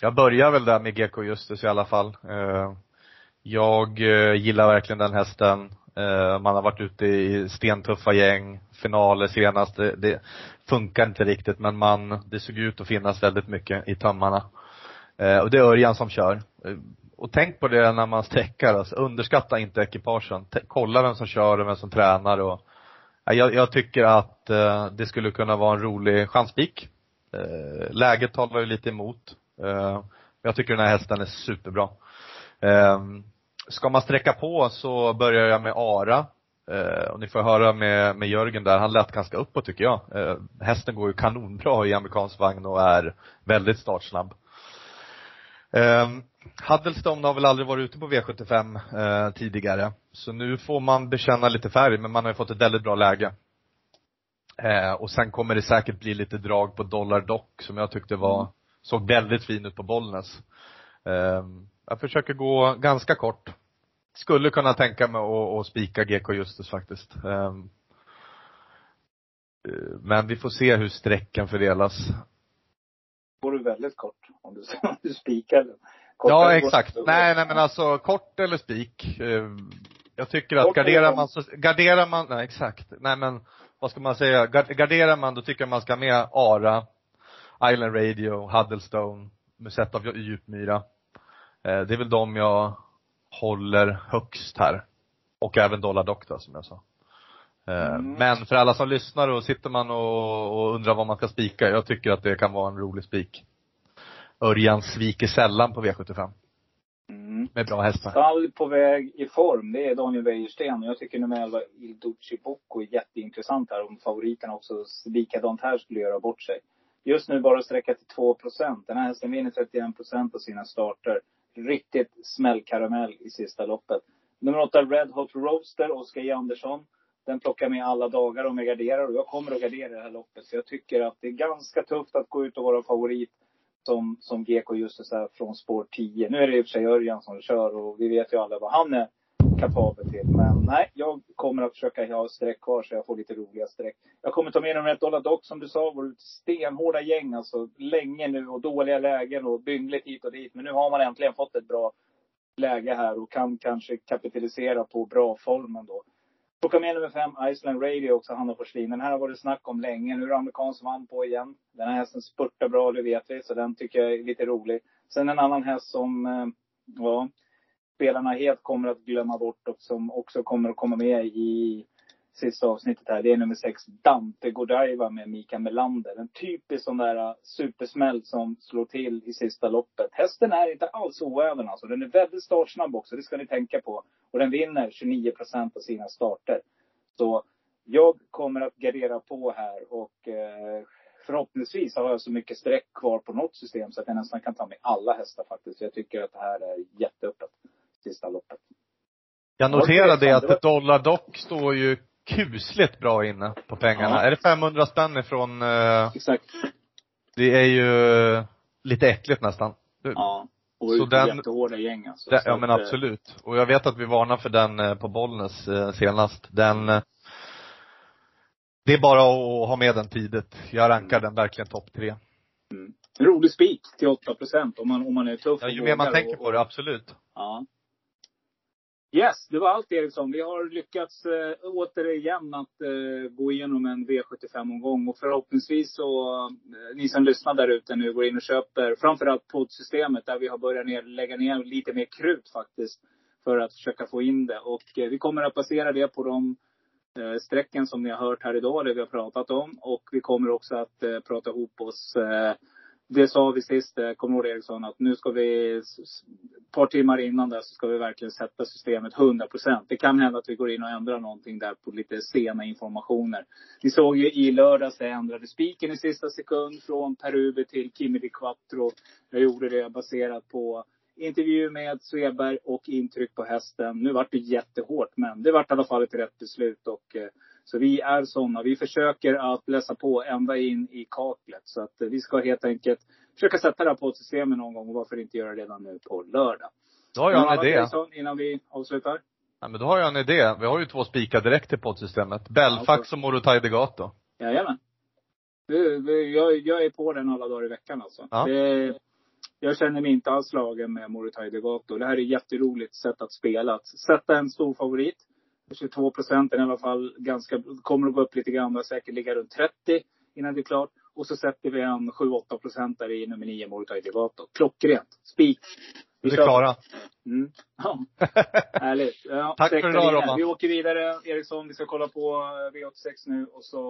C: Jag börjar väl där med GK Justus i alla fall. Eh, jag eh, gillar verkligen den hästen. Eh, man har varit ute i stentuffa gäng, finaler senast. Det, det funkar inte riktigt men man, det såg ut att finnas väldigt mycket i tömmarna. Eh, och det är Örjan som kör. Eh, och tänk på det när man sträckar, alltså, underskatta inte ekipagen. T- Kolla vem som kör och vem som tränar och jag, jag tycker att eh, det skulle kunna vara en rolig chanspik. Eh, läget talar ju lite emot. Eh, jag tycker den här hästen är superbra. Eh, ska man sträcka på så börjar jag med Ara. Eh, och ni får höra med, med Jörgen där, han lät ganska uppåt tycker jag. Eh, hästen går ju kanonbra i amerikansk vagn och är väldigt startsnabb. Um, Huddlestone har väl aldrig varit ute på V75 eh, tidigare. Så nu får man bekänna lite färg, men man har ju fått ett väldigt bra läge. Eh, och sen kommer det säkert bli lite drag på Dollar Dock som jag tyckte var, såg väldigt fin ut på Bollnäs. Eh, jag försöker gå ganska kort. Skulle kunna tänka mig att, att spika GK Justus faktiskt. Eh, eh, men vi får se hur sträckan fördelas.
B: Går du väldigt kort om du, om du spikar den?
C: Ja,
B: går-
C: exakt. Nej, nej men alltså kort eller spik. Eh, Jag tycker att
B: Kort
C: garderar man så, garderar man, nej exakt. Nej men, vad ska man säga, Gar- garderar man då tycker jag man ska ha med Ara, Island Radio, Huddlestone, Musett av Djupmyra. Eh, Det är väl de jag håller högst här. Och även Dollar då, som jag sa. Eh,
B: Mm.
C: Men för alla som lyssnar och sitter man och, och undrar vad man ska spika, jag tycker att det kan vara en rolig spik. Örjan sviker sällan på V75.
B: Mm.
C: Med bra hästar.
B: Stall på väg i form, det är Daniel Wäjersten. Jag tycker nummer 11, Il Duce Bocco, är jätteintressant här. Om favoriterna också likadant här skulle göra bort sig. Just nu bara sträcka till 2% Den här hästen vinner 31% av sina starter. Riktigt smällkaramell i sista loppet. Nummer åtta, Red Hot Roaster, Oskar J. Andersson. Den plockar jag med alla dagar om jag garderar. Och jag kommer att gardera det här loppet. Så jag tycker att det är ganska tufft att gå ut och vara favorit som, som GK just så här från spår 10. Nu är det i och för sig Örjan som kör och vi vet ju alla vad han är kapabel till. Men nej, jag kommer att försöka ha streck kvar så jag får lite roliga streck. Jag kommer ta med nummer ett Dollar Dock som du sa. Vårt stenhårda gäng alltså. Länge nu och dåliga lägen och byngligt hit och dit. Men nu har man äntligen fått ett bra läge här och kan kanske kapitalisera på bra formen då. Plocka med nummer fem, Iceland Radio också, Hanna Forslin. Den här har varit snack om länge. Nu är det amerikansk vann på igen. Den här hästen spurtar bra, det vet vi. Så den tycker jag är lite rolig. Sen en annan häst som, eh, ja, spelarna helt kommer att glömma bort och som också kommer att komma med i sista avsnittet här. Det är nummer sex, Dante Godiva med Mikael Melander. En typisk sån där äh, supersmäll som slår till i sista loppet. Hästen är inte alls oäven alltså. Den är väldigt startsnabb också, det ska ni tänka på. Och den vinner 29 procent av sina starter. Så jag kommer att gardera på här och eh, förhoppningsvis har jag så mycket streck kvar på något system så att jag nästan kan ta med alla hästar faktiskt. Jag tycker att det här är jätteöppet, sista loppet.
C: Jag noterade att Dollar Dock står ju kusligt bra inne på pengarna.
B: Ja.
C: Är det 500 spänn ifrån, eh,
B: Exakt.
C: det är ju lite äckligt nästan.
B: Ja. Och
C: Så den-
B: jättehårda gäng alltså. Så
C: ja men
B: eh,
C: absolut. Och jag vet att vi varnar för den eh, på Bollnäs eh, senast. Den Det är bara att ha med den tidigt. Jag rankar den verkligen topp tre.
B: En rolig spik till 8 procent om man, om man är tuff
C: Ja,
B: och
C: ju mer man
B: vågar
C: tänker
B: och,
C: på det, absolut.
B: Ja. Yes, det var allt Eriksson. Vi har lyckats eh, återigen att eh, gå igenom en V75-omgång. Och förhoppningsvis så, eh, ni som lyssnar där ute nu, går in och köper framförallt poddsystemet där vi har börjat ner, lägga ner lite mer krut faktiskt. För att försöka få in det. Och eh, vi kommer att basera det på de eh, strecken som ni har hört här idag, det vi har pratat om. Och vi kommer också att eh, prata ihop oss eh, det sa vi sist, eh, kommer du ihåg Eriksson, att nu ska vi, ett par timmar innan det så ska vi verkligen sätta systemet 100 procent. Det kan hända att vi går in och ändrar någonting där på lite sena informationer. Vi såg ju i lördags, jag ändrade spiken i sista sekund från Perube till Kimi di Quattro. Jag gjorde det baserat på intervju med Sveberg och intryck på hästen. Nu vart det jättehårt, men det vart i alla fall ett rätt beslut. Och, eh, så vi är sådana. Vi försöker att läsa på ända in i kaklet. Så att vi ska helt enkelt försöka sätta det här på systemet någon gång. Och varför inte göra det redan nu på lördag?
C: Då har jag en idé.
B: Innan vi avslutar?
C: Ja, men då har jag en idé. Vi har ju två spikar direkt till poddsystemet. Belfax och Morotai Degato.
B: Jajamän. Du, du, jag, jag är på den alla dagar i veckan alltså.
C: Ja.
B: Det, jag känner mig inte alls slagen med Morotai Degato. Det här är ett jätteroligt sätt att spela. Att sätta en stor favorit. 22 procent i alla fall ganska, kommer att gå upp lite grann. Säkert ligga runt 30 innan det är klart. Och så sätter vi en 7-8 procent där i nummer 9 Morotai Degato. Klockrent. Spik.
C: Vi är klara.
B: Mm. Ja. Härligt. Ja,
C: Tack för idag. Robban.
B: Vi åker vidare Eriksson. Vi ska kolla på eh, V86 nu och så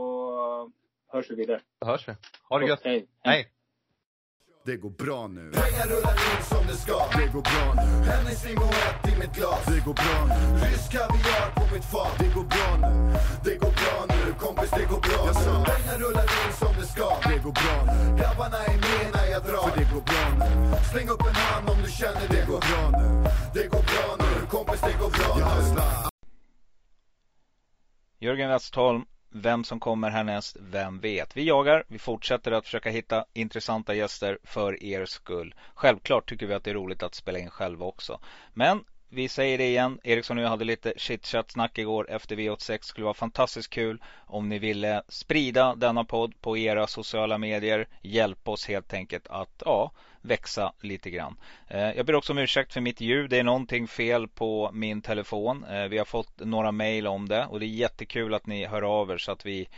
B: eh, hörs vi vidare.
C: Då hörs vi. Ha det gött.
B: Hej.
C: Hej.
E: Det går bra nu. Pengar rullar in som det ska. Det går bra nu. Hennessy Moët i mitt glas. Det går bra nu. Rysk kaviar på mitt fat. Det går bra nu. Det går bra nu. Kompis, det går bra Jag sa, pengar rullar in som det ska. Det går bra nu. Grabbarna är med när jag drar. För det går bra nu. Släng upp en hand om du känner det går bra nu. Det går bra nu. Kompis, det går bra nu.
B: Jörgen Westholm, vem som kommer härnäst, vem vet? Vi jagar, vi fortsätter att försöka hitta intressanta gäster för er skull. Självklart tycker vi att det är roligt att spela in själva också. Men vi säger det igen, Eriksson och jag hade lite chitchat snack igår efter V86. Det skulle vara fantastiskt kul om ni ville sprida denna podd på era sociala medier. Hjälp oss helt enkelt att, ja, växa lite grann. Eh, jag ber också om ursäkt för mitt ljud. Det är någonting fel på min telefon. Eh, vi har fått några mejl om det och det är jättekul att ni hör av er så att vi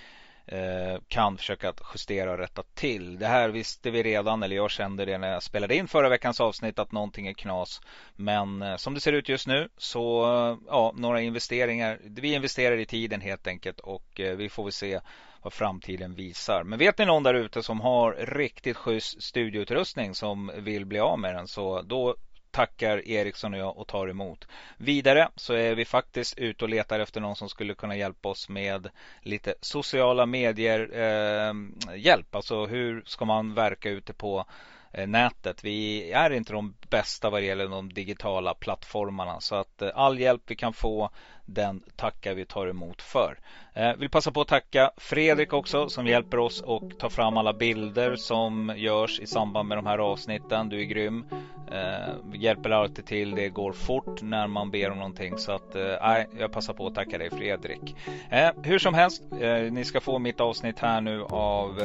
B: Eh, kan försöka att justera och rätta till. Det här visste vi redan, eller jag kände det när jag spelade in förra veckans avsnitt att någonting är knas. Men eh, som det ser ut just nu så, ja, några investeringar. Vi investerar i tiden helt enkelt och eh, vi får väl se vad framtiden visar. Men vet ni någon där ute som har riktigt schysst studioutrustning som vill bli av med den så då tackar Eriksson och jag och tar emot. Vidare så är vi faktiskt ute och letar efter någon som skulle kunna hjälpa oss med lite sociala medier eh, hjälp. Alltså hur ska man verka ute på Eh, nätet. Vi är inte de bästa vad det gäller de digitala plattformarna så att eh, all hjälp vi kan få den tackar vi tar emot för. Eh, vill passa på att tacka Fredrik också som hjälper oss och tar fram alla bilder som görs i samband med de här avsnitten. Du är grym. Hjälper alltid till. Det går fort när man ber om någonting så att nej, jag passar på att tacka dig Fredrik. Hur som helst, ni ska få mitt avsnitt här nu av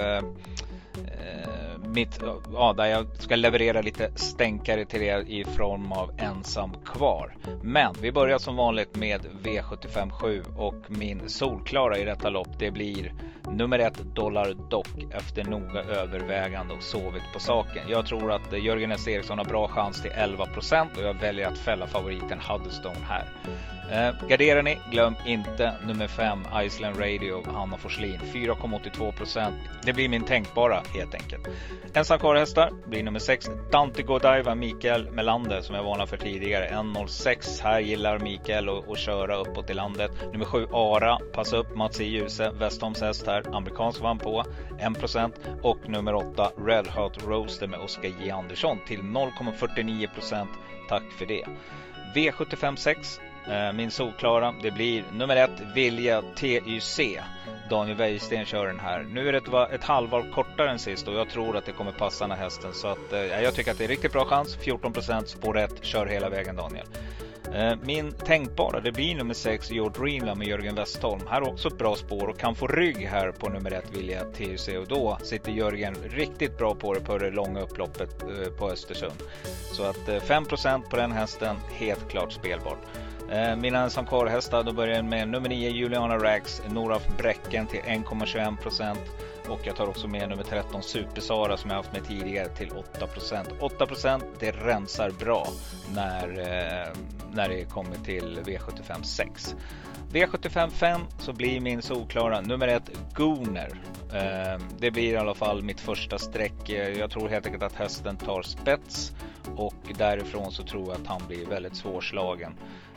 B: eh, mitt, ja, där jag ska leverera lite stänkare till er i form av ensam kvar. Men vi börjar som vanligt med V757 och min solklara i detta lopp det blir nummer ett Dollar Dock efter noga övervägande och sovit på saken. Jag tror att Jörgen S. Eriksson har bra chans till 11% och jag väljer att fälla favoriten Huddestone här. Eh, garderar ni, glöm inte nummer 5 Iceland Radio Hanna Forslin 4,82 procent. Det blir min tänkbara helt enkelt. Ensam kvar blir nummer 6 Dante Godiva Mikael Melander som jag varnade för tidigare. 1.06. Här gillar Mikael att köra uppåt i landet. Nummer 7 Ara. Passa upp Mats i Djuse Westholms häst här. Amerikansk vann på 1% och nummer 8 Red Hot Roaster med Oskar J Andersson till 0,49% Tack för det. V75 6 Eh, min solklara, det blir nummer ett Vilja TYC. Daniel Wäjersten kör den här. Nu är det ett, halvår kortare än sist och jag tror att det kommer passa den här hästen. Så att, eh, jag tycker att det är riktigt bra chans. 14% spår 1. Kör hela vägen Daniel. Eh, min tänkbara, det blir nummer 6 Your Dreamland med Jörgen Westholm. Här också ett bra spår och kan få rygg här på nummer 1 Vilja TUC och då sitter Jörgen riktigt bra på det på det långa upploppet eh, på Östersund. Så att eh, 5% på den hästen, helt klart spelbart. Eh, mina som hästar då börjar jag med nummer 9 Juliana Rags, Noraf Bräcken till 1,21 och jag tar också med nummer 13 Supersara som jag haft med tidigare till 8% 8 det rensar bra när, eh, när det kommer till V75 6. V75 5 så blir min solklara nummer 1 Gooner. Ehm, det blir i alla fall mitt första streck. Jag tror helt enkelt att hästen tar spets och därifrån så tror jag att han blir väldigt svårslagen.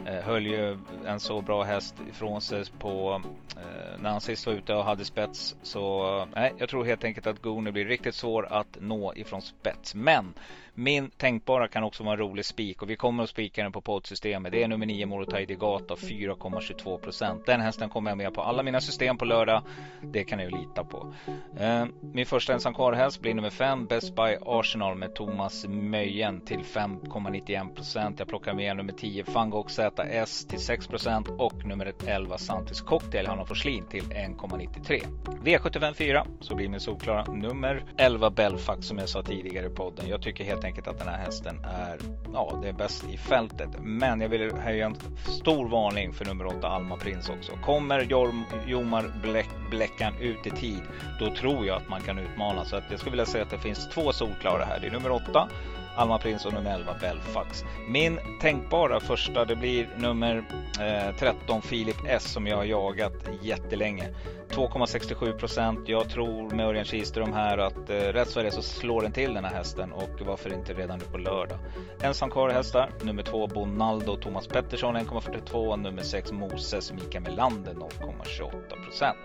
B: Eh, höll ju en så bra häst ifrån sig på eh, när han sist var ute och hade spets. Så eh, nej, jag tror helt enkelt att Gooner blir riktigt svår att nå ifrån spets. Men min tänkbara kan också vara en rolig spik och vi kommer att spika den på poddsystemet. Det är nummer 9 Morotai Degata 4,22% Den hästen kommer jag med på alla mina system på lördag. Det kan ni ju lita på. Eh, min första ensam kvar blir nummer 5 Best Buy Arsenal med Thomas Möjen till 5,91% Jag plockar med nummer 10 Fangok ZS till 6% och nummer 11 Santis Cocktail Hanna Forslin till 1,93. V75 4 så blir min solklara nummer 11 Belfax som jag sa tidigare i podden. Jag tycker helt enkelt att den här hästen är, ja, det är bäst i fältet. Men jag vill höja en stor varning för nummer 8 Alma Prins också. Kommer Jorm, Jomar Bläck, Bläckan ut i tid, då tror jag att man kan utmana. Så att jag skulle vilja säga att det finns två solklara här. Det är nummer 8 Alma Prins och nummer 11 Belfax. Min tänkbara första det blir nummer eh, 13 Filip S som jag har jagat jättelänge. 2,67 procent. Jag tror med Örjan Kihlström här att eh, rätt så är det så slår den till den här hästen och varför inte redan nu på lördag. Ensam kvar hästar. Nummer 2 Bonaldo Thomas Pettersson 1,42. Nummer 6 Moses Mika Melander 0,28 procent.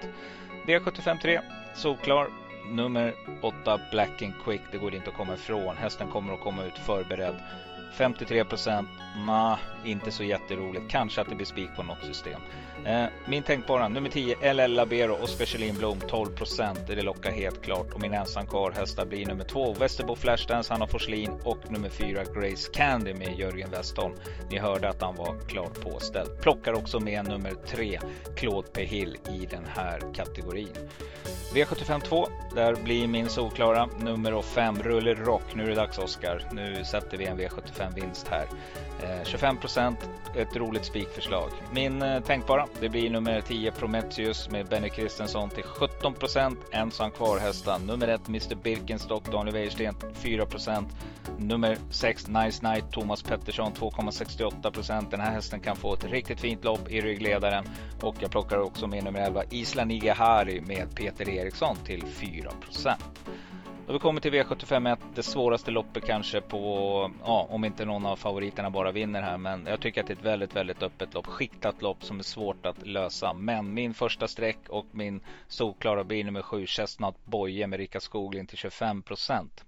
B: V75 3 solklar nummer 8 Black and Quick, det går inte att komma ifrån. Hästen kommer att komma ut förberedd. 53 procent, nah, inte så jätteroligt. Kanske att det blir spik på något system. Eh, min tänkbara, nummer 10 LL Labero, Oskar Kjellin Blom 12 är Det lockar helt klart. Och min ensam kvar hästar blir nummer 2 Västerbo Flashdance, Hanna Forslin och nummer 4 Grace Candy med Jörgen Westholm. Ni hörde att han var klart påställd. Plockar också med nummer 3 Claude P Hill i den här kategorin. V75 2, där blir min solklara nummer 5 Rulle Rock. Nu är det dags Oskar. Nu sätter vi en V75 vinst här. 25 eh, ett roligt spikförslag. Min eh, tänkbara, det blir nummer 10 Prometheus med Benny Kristensson till 17% Ensam kvar hästar. Nummer 1 Mr Birkenstock, Daniel Wäjersten 4% Nummer 6 Nice Night, Thomas Pettersson 2,68% Den här hästen kan få ett riktigt fint lopp i ryggledaren. Och jag plockar också med nummer 11 Isla Nigahari med Peter Eriksson till 4 då vi kommer till V751, det svåraste loppet kanske på, ja om inte någon av favoriterna bara vinner här. Men jag tycker att det är ett väldigt, väldigt öppet lopp. Skiktat lopp som är svårt att lösa. Men min första streck och min solklara bil nummer 7, Chestnut Boye med Rickard Skoglin till 25 procent.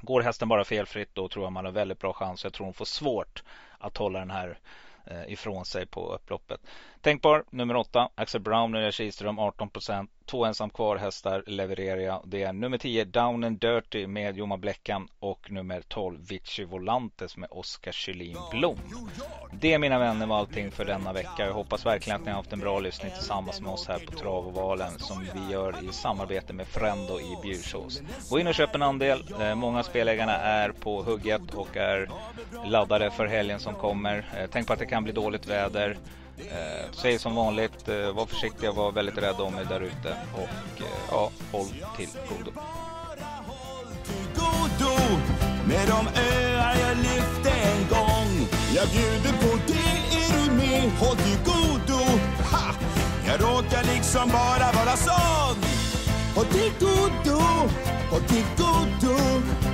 B: Går hästen bara felfritt då tror jag man har väldigt bra chans. Jag tror hon får svårt att hålla den här eh, ifrån sig på upploppet. Tänkbar nummer 8 Axel Brown och Kihlström 18% Två ensam kvar hästar levererar jag. Det är nummer 10 Down and Dirty med Joma Bleckan och nummer 12 Vici Volantes med Oskar Kylin Blom. Det mina vänner var allting för denna vecka. Jag hoppas verkligen att ni har haft en bra lyssning tillsammans med oss här på Travovalen som vi gör i samarbete med Frendo i Bjursås. Gå in och köp en andel. Eh, många spelägarna är på hugget och är laddade för helgen som kommer. Eh, tänk på att det kan bli dåligt väder. Eh, säg som vanligt, eh, var försiktiga, var väldigt rädda om er där ute och eh, ja, håll till godo.
F: godo med de öar jag lyfte en gång. Jag bjuder på det, är du med? Håll till godo. Ha! Jag råkar liksom bara vara sån. Håll till godo, håll till godo.